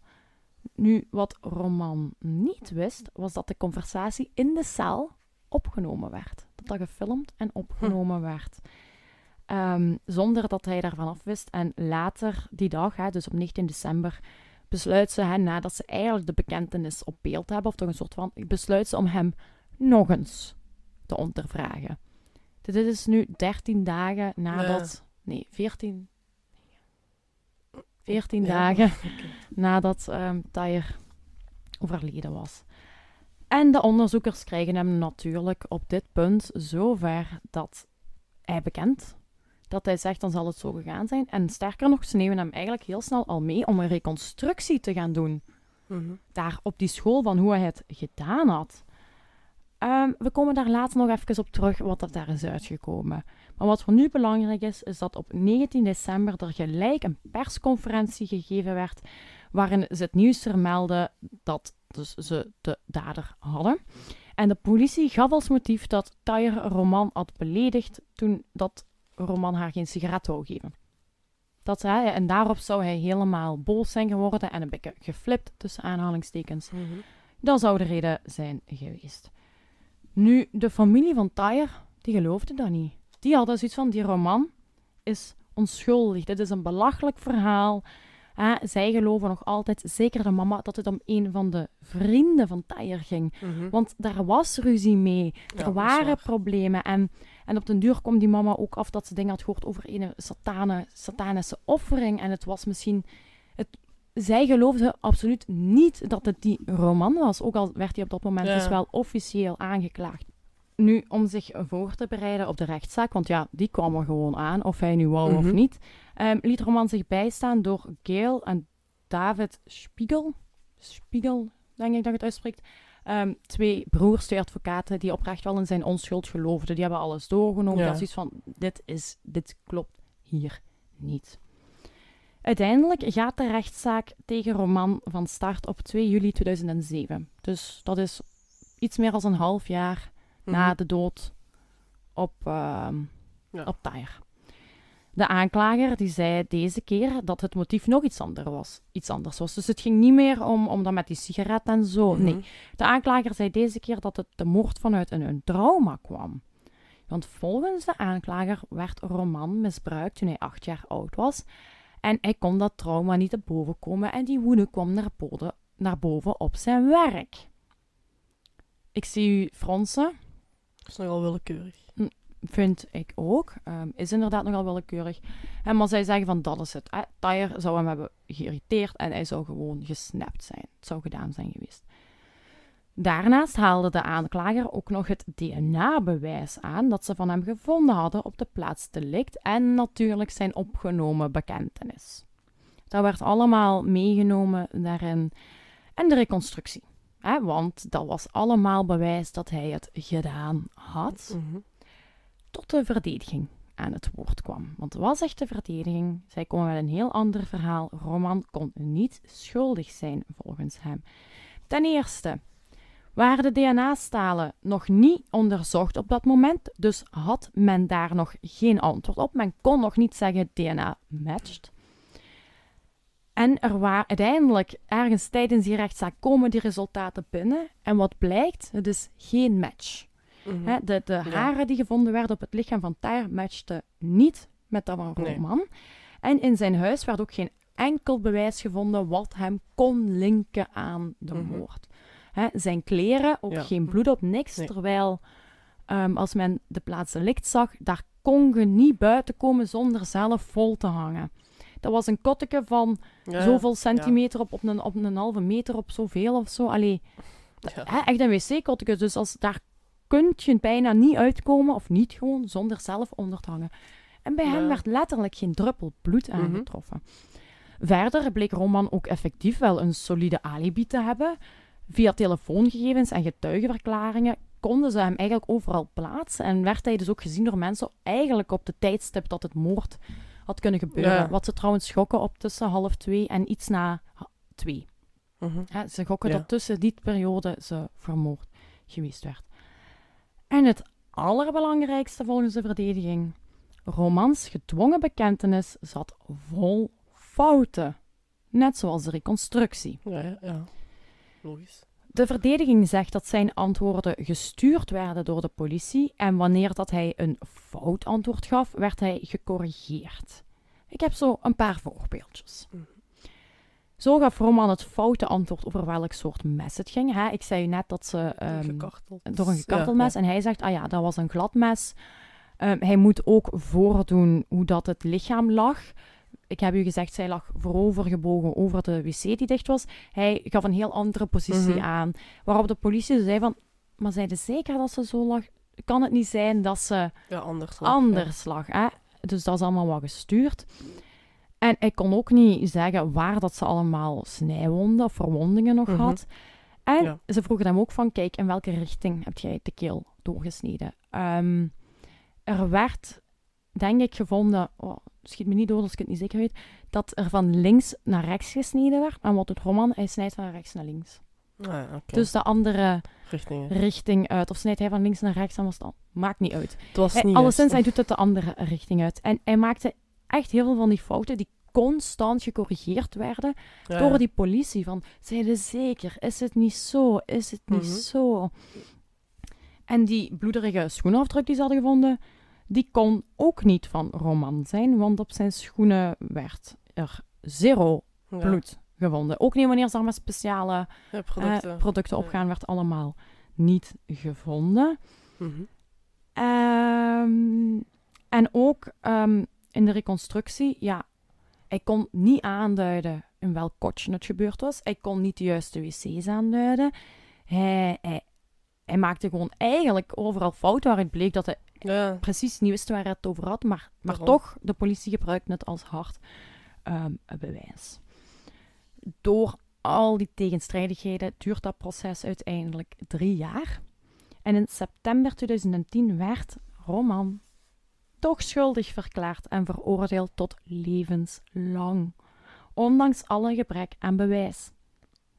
Nu, wat Roman niet wist, was dat de conversatie in de cel opgenomen werd. Dat dat gefilmd en opgenomen werd. Ehm, zonder dat hij daarvan af wist. En later die dag, hè, dus op 19 december, besluit ze, hè, nadat ze eigenlijk de bekentenis op beeld hebben, of toch een soort van, besluit ze om hem nog eens te ondervragen. Dit is nu 13 dagen nadat, nee, 14, 14 Ja, dagen nadat ehm Tyre overleden was. En de onderzoekers krijgen hem natuurlijk op dit punt zover dat hij bekent dat hij zegt dan zal het zo gegaan zijn. En sterker nog, ze nemen hem eigenlijk heel snel al mee om een reconstructie te gaan doen. Mhm. Daar op die school van hoe hij het gedaan had. Ehm, we komen daar later nog even op terug wat er daar is uitgekomen. Maar wat voor nu belangrijk is, is dat op 19 december er gelijk een persconferentie gegeven werd waarin ze het nieuws vermelden dat dus ze de dader hadden. En de politie gaf als motief dat Tyre Roman had beledigd toen dat Roman haar geen sigaret wou geven. Dat hij, en daarop zou hij helemaal boos zijn geworden en een beetje geflipt tussen aanhalingstekens. Mhm. Dat zou de reden zijn geweest. Nu, de familie van Tyre, die geloofde dat niet. Die hadden zoiets van, die roman is onschuldig. Dit is een belachelijk verhaal. Zij geloven nog altijd, zeker de mama, dat het om een van de vrienden van Tyre ging. Mhm. Want daar was ruzie mee. Ja, Er waren problemen. En, en op den duur kwam die mama ook af dat ze dingen had gehoord over een satane, satanische offering. En het was misschien... Het, zij geloofde absoluut niet dat het die Roman was. Ook al werd hij op dat moment Ja. dus wel officieel aangeklaagd. Nu, om zich voor te bereiden op de rechtszaak, want ja, die kwam er gewoon aan, of hij nu wou of Mhm. niet, ehm, liet Roman zich bijstaan door Gail en David Spiegel. Spiegel, denk ik dat je het uitspreekt. Ehm, twee broers, twee advocaten, die oprecht wel in zijn onschuld geloofden. Die hebben alles doorgenomen. Ja. Dat is zoiets van, dit, is, dit klopt hier niet. Uiteindelijk gaat de rechtszaak tegen Roman van start op 2 juli 2007. Dus dat is iets meer dan een half jaar na Mhm. de dood op, Ja. op Tyre. De aanklager die zei deze keer dat het motief nog iets, anders was, iets anders was. Dus het ging niet meer om, om dat met die sigaret en zo. Mhm. Nee, de aanklager zei deze keer dat het de moord vanuit een, een trauma kwam. Want volgens de aanklager werd Roman misbruikt toen hij acht jaar oud was. En hij kon dat trauma niet te boven komen en die woede kwam naar boven, naar boven op zijn werk. Ik zie u fronsen, Dat is nogal willekeurig. Vind ik ook. Ehm, is inderdaad nogal willekeurig. En maar zij zeggen van dat is het. Tyre zou hem hebben geïrriteerd en hij zou gewoon gesnapt zijn. Het zou gedaan zijn geweest. Daarnaast haalde de aanklager ook nog het DNA-bewijs aan dat ze van hem gevonden hadden op de plaats delict en natuurlijk zijn opgenomen bekentenis. Dat werd allemaal meegenomen daarin. En de reconstructie. Hè, want dat was allemaal bewijs dat hij het gedaan had Mhm. Tot de verdediging aan het woord kwam. Want wat zegt de verdediging? Zij komen met een heel ander verhaal. Roman kon niet schuldig zijn, volgens hem. Ten eerste, waren de DNA-stalen nog niet onderzocht op dat moment, dus had men daar nog geen antwoord op. Men kon nog niet zeggen DNA matched. En er waren uiteindelijk ergens tijdens die rechtszaak komen die resultaten binnen. En wat blijkt? Het is geen match. Mhm. Hè, de, de Ja. haren die gevonden werden op het lichaam van Tyre matchten niet met dat van Nee. Roman. En in zijn huis werd ook geen enkel bewijs gevonden wat hem kon linken aan de Mhm. moord. Hè, zijn kleren, ook Ja. geen bloed op, niks. Nee. Terwijl ehm, als men de plaats delict zag, daar kon je niet buiten komen zonder zelf vol te hangen. Dat was een kotteke van Ja, zoveel centimeter op, op, een, op een halve meter op zoveel of zo. Allee, ja. hè, echt een wc-kotteke. Dus als, daar kun je bijna niet uitkomen, of niet gewoon, zonder zelf onder te hangen. En bij hem werd letterlijk geen druppel bloed Mhm. aangetroffen. Verder bleek Roman ook effectief wel een solide alibi te hebben. Via telefoongegevens en getuigenverklaringen konden ze hem eigenlijk overal plaatsen. En werd hij dus ook gezien door mensen eigenlijk op de tijdstip dat het moord had kunnen gebeuren. Ja. Wat ze trouwens schokken op tussen half twee en iets na twee. Mhm. Ze gokken Ja. dat tussen die periode ze vermoord geweest werd. En het allerbelangrijkste volgens de verdediging. Romans gedwongen bekentenis zat vol fouten. Net zoals de reconstructie. Ja, ja. Logisch. De verdediging zegt dat zijn antwoorden gestuurd werden door de politie en wanneer dat hij een fout antwoord gaf, werd hij gecorrigeerd. Ik heb zo een paar voorbeeldjes. Mhm. Zo gaf Roman het foute antwoord over welk soort mes het ging. Hè? Ik zei u net dat ze ehm, door een gekartelmes Ja, en hij zegt, ah ja, dat was een glad mes. Ehm, hij moet ook voordoen hoe dat het lichaam lag. Ik heb u gezegd, zij lag voorovergebogen over de wc die dicht was. Hij gaf een heel andere positie Mhm. aan. Waarop de politie zei van, maar zijn ze zeker dat ze zo lag? Kan het niet zijn dat ze ja. anders. lag, anders lag? Hè? Dus dat is allemaal wat gestuurd. En ik kon ook niet zeggen waar dat ze allemaal snijwonden of verwondingen nog Mhm. had. En Ja. ze vroegen hem ook van, kijk, in welke richting heb jij de keel doorgesneden? Ehm, er werd, denk ik, gevonden, oh, schiet me niet dood als ik het niet zeker weet, dat er van links naar rechts gesneden werd. En wat doet Roman? Hij snijdt van rechts naar links. Ah. Dus de andere Richtingen. richting uit. Of snijdt hij van links naar rechts, dan was het al. Maakt niet uit. Het was Hij, niet alleszins, hij doet het de andere richting uit. En hij maakte echt heel veel van die fouten die constant gecorrigeerd werden Ja, door die politie. Van, zeiden zeker, is het niet zo, is het niet Mhm. zo? En die bloederige schoenafdruk die ze hadden gevonden, die kon ook niet van Roman zijn, want op zijn schoenen werd er zero Ja. bloed gevonden. Ook niet wanneer ze met speciale Ja, eh, producten. opgaan, werd allemaal niet gevonden. Mhm. Ehm, en ook ehm, in de reconstructie, ja, hij kon niet aanduiden in welk kotje het gebeurd was. Hij kon niet de juiste wc's aanduiden. Hij, hij, hij maakte gewoon eigenlijk overal fouten waaruit bleek dat hij Ja, precies niet wist waar hij het over had. Maar, maar Daarom. toch, de politie gebruikte het als hard ehm, bewijs. Door al die tegenstrijdigheden duurt dat proces uiteindelijk drie jaar. En in september 2010 werd Roman toch schuldig verklaard en veroordeeld tot levenslang. Ondanks alle gebrek aan bewijs.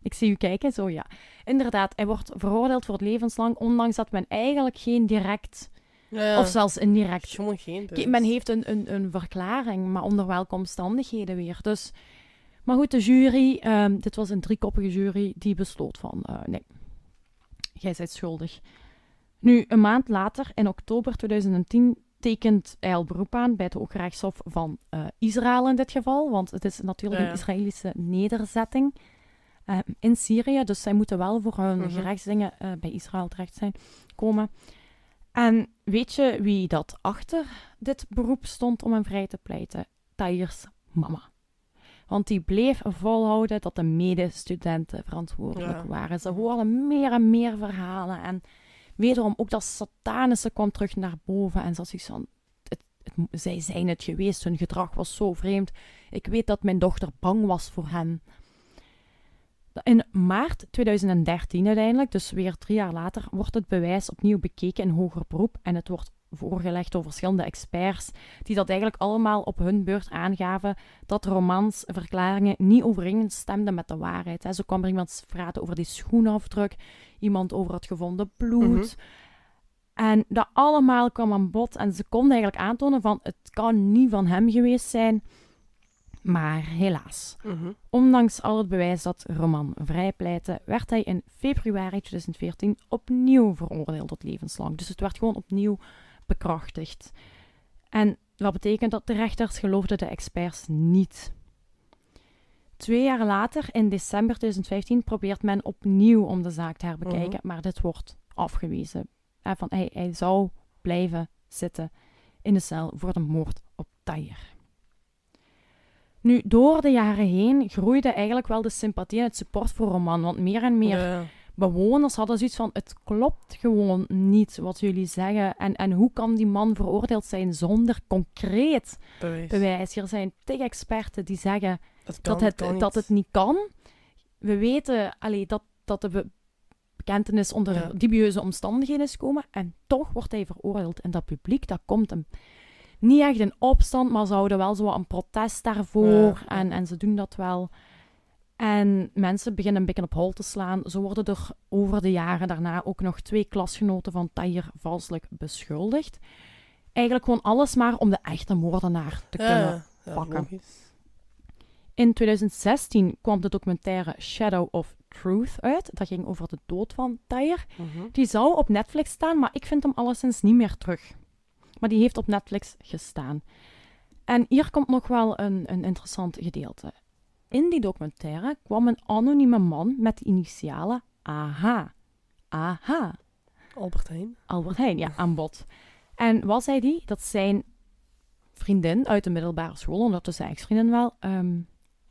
Ik zie u kijken, zo ja. Inderdaad, hij wordt veroordeeld voor levenslang, ondanks dat men eigenlijk geen direct, ja, of zelfs indirect Gewoon geen bewijs. men heeft een, een, een verklaring, maar onder welke omstandigheden weer. Dus, maar goed, de jury, ehm, dit was een driekoppige jury, die besloot van, eh, nee, jij bent schuldig. Nu, een maand later, in oktober 2010, tekent hij al beroep aan bij het Hoge Rechtshof van eh, Israël in dit geval, want het is natuurlijk Ja, een Israëlische nederzetting eh, in Syrië, dus zij moeten wel voor hun Mhm. gerechtsdingen eh, bij Israël terecht zijn komen. En weet je wie dat achter dit beroep stond om hem vrij te pleiten? Tahir's mama. Want die bleef volhouden dat de medestudenten verantwoordelijk Ja. waren. Ze hoorden meer en meer verhalen. En wederom ook dat satanische kwam terug naar boven. En zoals ik van, zij zijn het geweest, hun gedrag was zo vreemd. Ik weet dat mijn dochter bang was voor hen. In maart 2013 uiteindelijk, dus weer drie jaar later, wordt het bewijs opnieuw bekeken in hoger beroep en het wordt voorgelegd door verschillende experts, die dat eigenlijk allemaal op hun beurt aangaven dat Romans verklaringen niet overeenstemden met de waarheid. Hè. Zo kwam er iemand praten over die schoenafdruk, iemand over het gevonden bloed. Mhm. En dat allemaal kwam aan bod en ze konden eigenlijk aantonen van het kan niet van hem geweest zijn. Maar helaas, Mhm. ondanks al het bewijs dat Roman vrijpleitte, werd hij in februari 2014 opnieuw veroordeeld tot levenslang. Dus het werd gewoon opnieuw bekrachtigd. En dat betekent dat de rechters geloofden de experts niet. Twee jaar later, in december 2015, probeert men opnieuw om de zaak te herbekijken, maar dit wordt afgewezen. Van, hij, hij zou blijven zitten in de cel voor de moord op Tayer. Nu, door de jaren heen groeide eigenlijk wel de sympathie en het support voor Roman, want meer en meer Ja. Bewoners hadden zoiets van: het klopt gewoon niet wat jullie zeggen. En, en hoe kan die man veroordeeld zijn zonder concreet Bewijs. bewijs? Er zijn tig experten die zeggen Dat, kan, dat, het, kan dat het niet kan. We weten allee, dat, dat de be- bekentenis onder Ja. dubieuze omstandigheden is gekomen. En toch wordt hij veroordeeld. En dat publiek, dat komt hem niet echt in opstand, maar ze houden wel zo een protest daarvoor. Ja, ja. En, en ze doen dat wel. En mensen beginnen een beetje op hol te slaan. Zo worden er over de jaren daarna ook nog twee klasgenoten van Tayer valselijk beschuldigd. Eigenlijk gewoon alles maar om de echte moordenaar te Ja, kunnen ja. Pakken. logisch. in 2016 kwam de documentaire Shadow of Truth uit. Dat ging over de dood van Tyre. Mhm. Die zou op Netflix staan, maar ik vind hem alleszins niet meer terug. Maar die heeft op Netflix gestaan. En hier komt nog wel een, een interessant gedeelte. In die documentaire kwam een anonieme man met de initialen AH. AH. Albert Heijn. Albert Heijn, ja, aan bod. En wat zei die? Dat zijn vriendin uit de middelbare school, ondertussen ex-vriendin wel, ehm,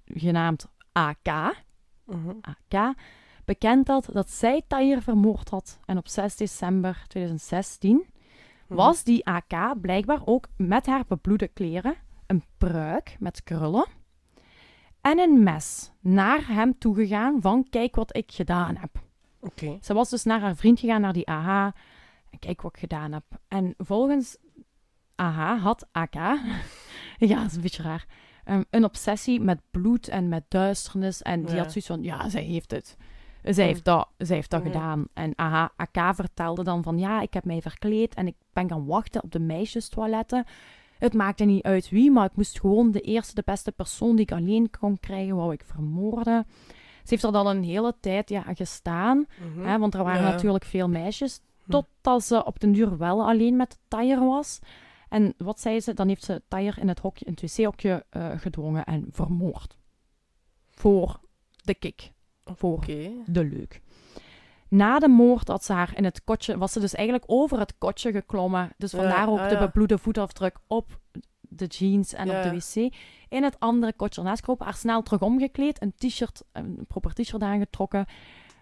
genaamd AK, Mhm. AK, bekend had dat zij Tayer vermoord had. En op 6 december 2016 Mhm. was die AK blijkbaar ook met haar bebloede kleren, een pruik met krullen en een mes naar hem toegegaan van kijk wat ik gedaan heb. Oké. Ze was dus naar haar vriend gegaan, naar die AH. En kijk wat ik gedaan heb. En volgens AH had AK, ja, dat is een beetje raar, ehm, een obsessie met bloed en met duisternis. En die Ja. had zoiets van, ja, zij heeft het. Zij heeft dat, zij heeft dat gedaan. En AH, AK vertelde dan van, ja, ik heb mij verkleed en ik ben gaan wachten op de meisjestoiletten. Het maakte niet uit wie, maar ik moest gewoon de eerste, de beste persoon die ik alleen kon krijgen, wou ik vermoorden. Ze heeft er dan een hele tijd ja, gestaan. Mhm. Hè, want er waren Ja. natuurlijk veel meisjes. Hm. Totdat ze op den duur wel alleen met Tayer was. En wat zei ze? Dan heeft ze Tayer in het hokje, in het wc-hokje eh, gedwongen en vermoord. Voor de kick. Voor de leuk. Na de moord had ze haar in het kotje, was ze dus eigenlijk over het kotje geklommen. Dus vandaar ook ah, de bebloede voetafdruk op de jeans en op de wc. In het andere kotje ernaast gekropen, haar snel terug omgekleed, een t-shirt, een proper t-shirt aangetrokken.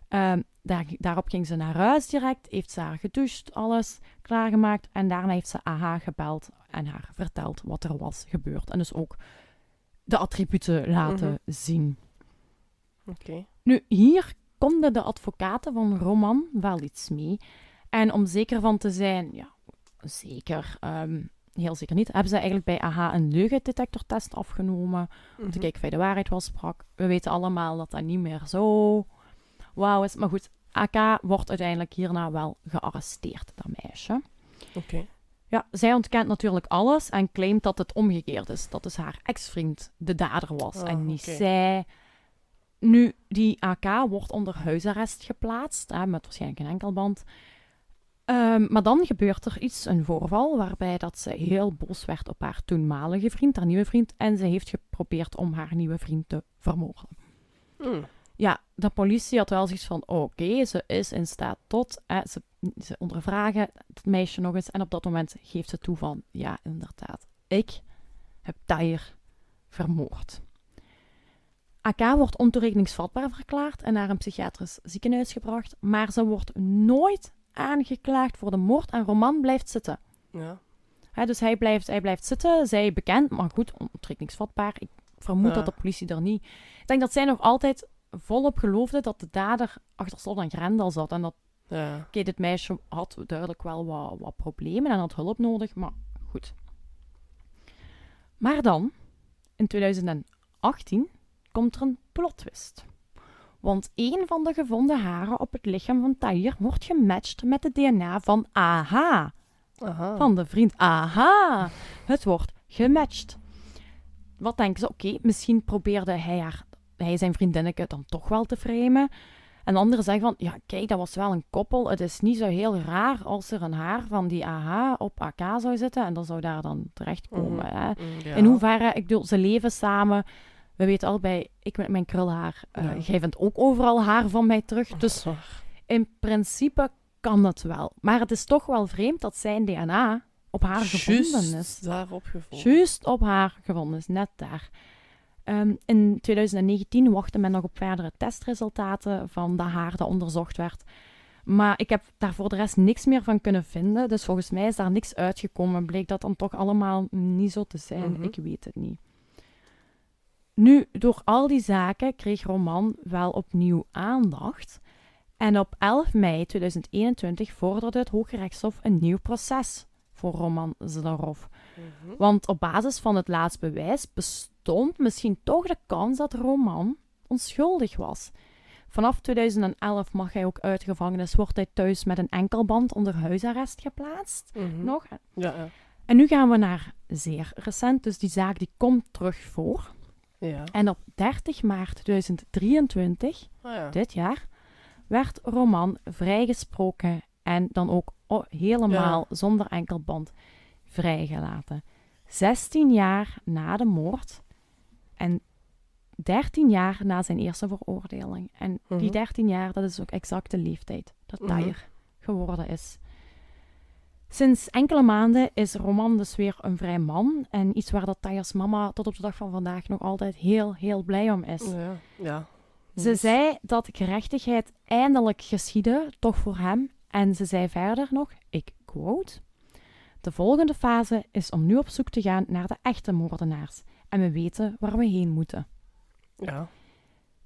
Ehm, daar, daarop ging ze naar huis direct, heeft ze haar gedoucht, alles klaargemaakt. En daarna heeft ze AH gebeld en haar verteld wat er was gebeurd. En dus ook de attributen laten Mhm. zien. Oké. Nu, hier konden de advocaten van Roman wel iets mee. En om zeker van te zijn, ja, zeker, ehm, heel zeker niet, hebben ze eigenlijk bij AH een leugendetectortest afgenomen. Om te Mhm. kijken of hij de waarheid wel sprak. We weten allemaal dat dat niet meer zo wauw is. Maar goed, AK wordt uiteindelijk hierna wel gearresteerd, dat meisje. Oké. Ja, zij ontkent natuurlijk alles en claimt dat het omgekeerd is. Dat dus haar ex-vriend de dader was Ah, en niet oké. zij. Nu, die AK wordt onder huisarrest geplaatst, hè, met waarschijnlijk een enkelband. Ehm, maar dan gebeurt er iets, een voorval, waarbij dat ze heel boos werd op haar toenmalige vriend, haar nieuwe vriend, en ze heeft geprobeerd om haar nieuwe vriend te vermoorden. Mm. Ja, de politie had wel zoiets van, oké, ze is in staat tot, hè, ze, ze ondervragen het meisje nog eens, en op dat moment geeft ze toe van, ja, inderdaad, ik heb Tayer vermoord. AK wordt ontoerekeningsvatbaar verklaard en naar een psychiatrisch ziekenhuis gebracht, maar ze wordt nooit aangeklaagd voor de moord en Roman blijft zitten. Ja. Hè, dus hij blijft, hij blijft zitten, zij bekend, maar goed, ontoerekeningsvatbaar. Ik vermoed Ja. dat de politie er niet... Ik denk dat zij nog altijd volop geloofde dat de dader achter slot en grendel zat en dat Ja. Oké, dit meisje had duidelijk wel wat, wat problemen en had hulp nodig, maar goed. Maar dan, in 2018, komt er een plot twist. Want een van de gevonden haren op het lichaam van Tahir wordt gematcht met het DNA van AH. Aha. Van de vriend AH. Het wordt gematcht. Wat denken ze? Oké, misschien probeerde hij, haar, hij zijn vriendinnetje dan toch wel te framen. En anderen zeggen van, ja kijk, dat was wel een koppel. Het is niet zo heel raar als er een haar van die AH op AK zou zitten. En dan zou daar dan terechtkomen. Mhm. hè. Mm, ja. In hoeverre, ik bedoel, ze leven samen. We weten allebei, ik met mijn krulhaar. eh, Ja. Jij vindt ook overal haar van mij terug. Dat Dus in principe kan het wel. Maar het is toch wel vreemd dat zijn DNA op haar gevonden is. daarop gevonden. Juist op haar gevonden is, net daar. Ehm, in 2019 wachtte men nog op verdere testresultaten van de haar dat onderzocht werd. Maar ik heb daar voor de rest niks meer van kunnen vinden. Dus volgens mij is daar niks uitgekomen. Bleek dat dan toch allemaal niet zo te zijn. Mhm. Ik weet het niet. Nu, door al die zaken kreeg Roman wel opnieuw aandacht. En op 11 mei 2021 vorderde het Hoge Rechtshof een nieuw proces voor Roman Zdarov. Mhm. Want op basis van het laatst bewijs bestond misschien toch de kans dat Roman onschuldig was. Vanaf 2011 mag hij ook uit gevangenis, wordt hij thuis met een enkelband onder huisarrest geplaatst. Mhm. Nog. Ja, ja. En nu gaan we naar zeer recent, dus die zaak die komt terug voor. Ja. En op 30 maart 2023, Ah, ja. dit jaar, werd Roman vrijgesproken en dan ook helemaal zonder enkelband vrijgelaten. 16 jaar na de moord en 13 jaar na zijn eerste veroordeling. En die Mhm. 13 jaar, dat is ook exact de leeftijd dat Mhm. Tahir geworden is. Sinds enkele maanden is Roman dus weer een vrij man. En iets waar dat Tahir's mama tot op de dag van vandaag nog altijd heel, heel blij om is. Ja. ja. Ze zei dat gerechtigheid eindelijk geschiedde, toch voor hem. En ze zei verder nog, ik quote... De volgende fase is om nu op zoek te gaan naar de echte moordenaars. En we weten waar we heen moeten. Ja.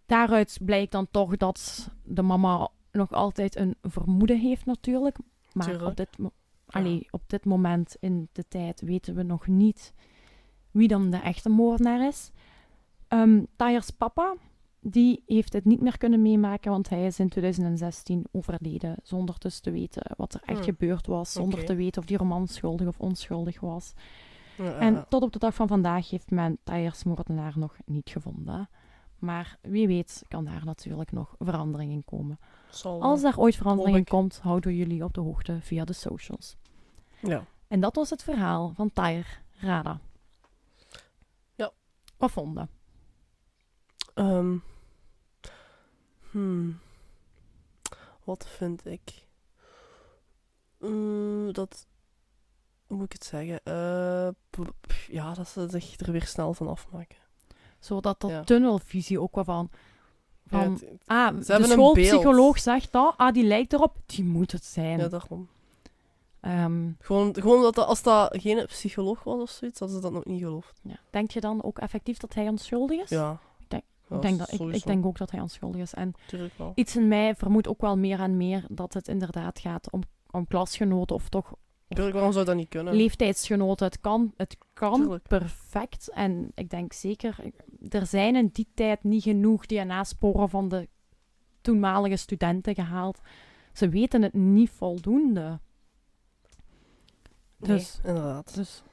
Daaruit blijkt dan toch dat de mama nog altijd een vermoeden heeft natuurlijk. Maar Tuurlijk. op dit, allee, op dit moment in de tijd weten we nog niet wie dan de echte moordenaar is. Tahir's papa, die heeft het niet meer kunnen meemaken, want hij is in 2016 overleden. Zonder dus te weten wat er echt Hmm. gebeurd was. Zonder te weten of die roman schuldig of onschuldig was. Ja, En tot op de dag van vandaag heeft men Tahir's moordenaar nog niet gevonden. Maar wie weet kan daar natuurlijk nog verandering in komen. Zal, Als er ooit verandering komt, houden we jullie op de hoogte via de socials. Ja. En dat was het verhaal van Tahir Rada. Ja. Wat vonden? Hmm. Wat vind ik? Dat... Hoe moet ik het zeggen? Eh, ja, dat ze zich er weer snel van afmaken. Zodat dat Ja. tunnelvisie ook wel van... Ja, van het- het- ah, de schoolpsycholoog zegt dat. Ah, die lijkt erop. Die moet het zijn. ja, daarom. Ehm, Gewoon, gewoon dat, dat- als dat geen psycholoog was of zoiets, hadden ze dat nog niet geloofd. ja. Denk je dan ook effectief dat hij onschuldig is? Ja. denk- Ja, ik, denk dat, ik, ik denk ook dat hij onschuldig is. En iets in mij vermoedt ook wel meer en meer dat het inderdaad gaat om, om klasgenoten of toch waarom zou dat niet kunnen? leeftijdsgenoten. Het kan, het kan Tuurlijk. perfect. En ik denk zeker, er zijn in die tijd niet genoeg DNA-sporen van de toenmalige studenten gehaald. Ze weten het niet voldoende. Nee, Dus, inderdaad. dus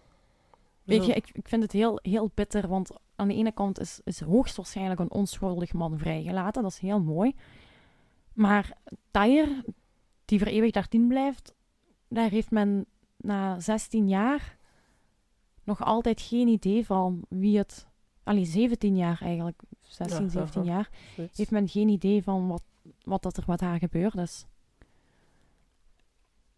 weet je, ik, ik vind het heel, heel bitter, want aan de ene kant is, is hoogstwaarschijnlijk een onschuldig man vrijgelaten. Dat is heel mooi. Maar Tahir, die voor eeuwig 13 blijft, daar heeft men na 16 jaar nog altijd geen idee van wie het... Allee, 17 jaar eigenlijk. 16, Ja, 17 aha. jaar. Heeft men geen idee van wat, wat dat er met haar gebeurd is.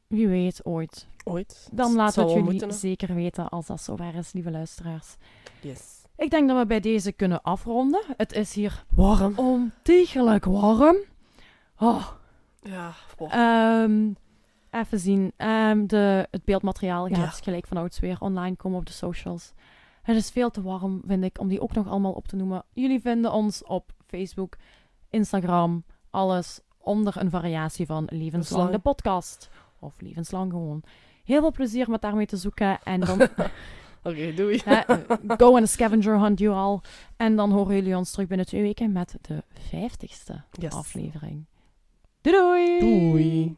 Wie weet ooit. Ooit. Dan Het laten we het jullie moeten, zeker weten als dat zover is, lieve luisteraars. Yes. Ik denk dat we bij deze kunnen afronden. Het is hier Warm. ontiegelijk warm. Oh, Ja. boah. ehm, even zien. Ehm, de, het beeldmateriaal gaat Ja. gelijk van ouds weer online komen op de socials. Het is veel te warm, vind ik, om die ook nog allemaal op te noemen. Jullie vinden ons op Facebook, Instagram, alles onder een variatie van Levenslang de podcast. Of Levenslang gewoon. Heel veel plezier met daarmee te zoeken. En dan Oké, doei. hè, go on a scavenger hunt, you all. En dan horen jullie ons terug binnen twee weken met de vijftigste Yes. aflevering. Doei doei! Doei.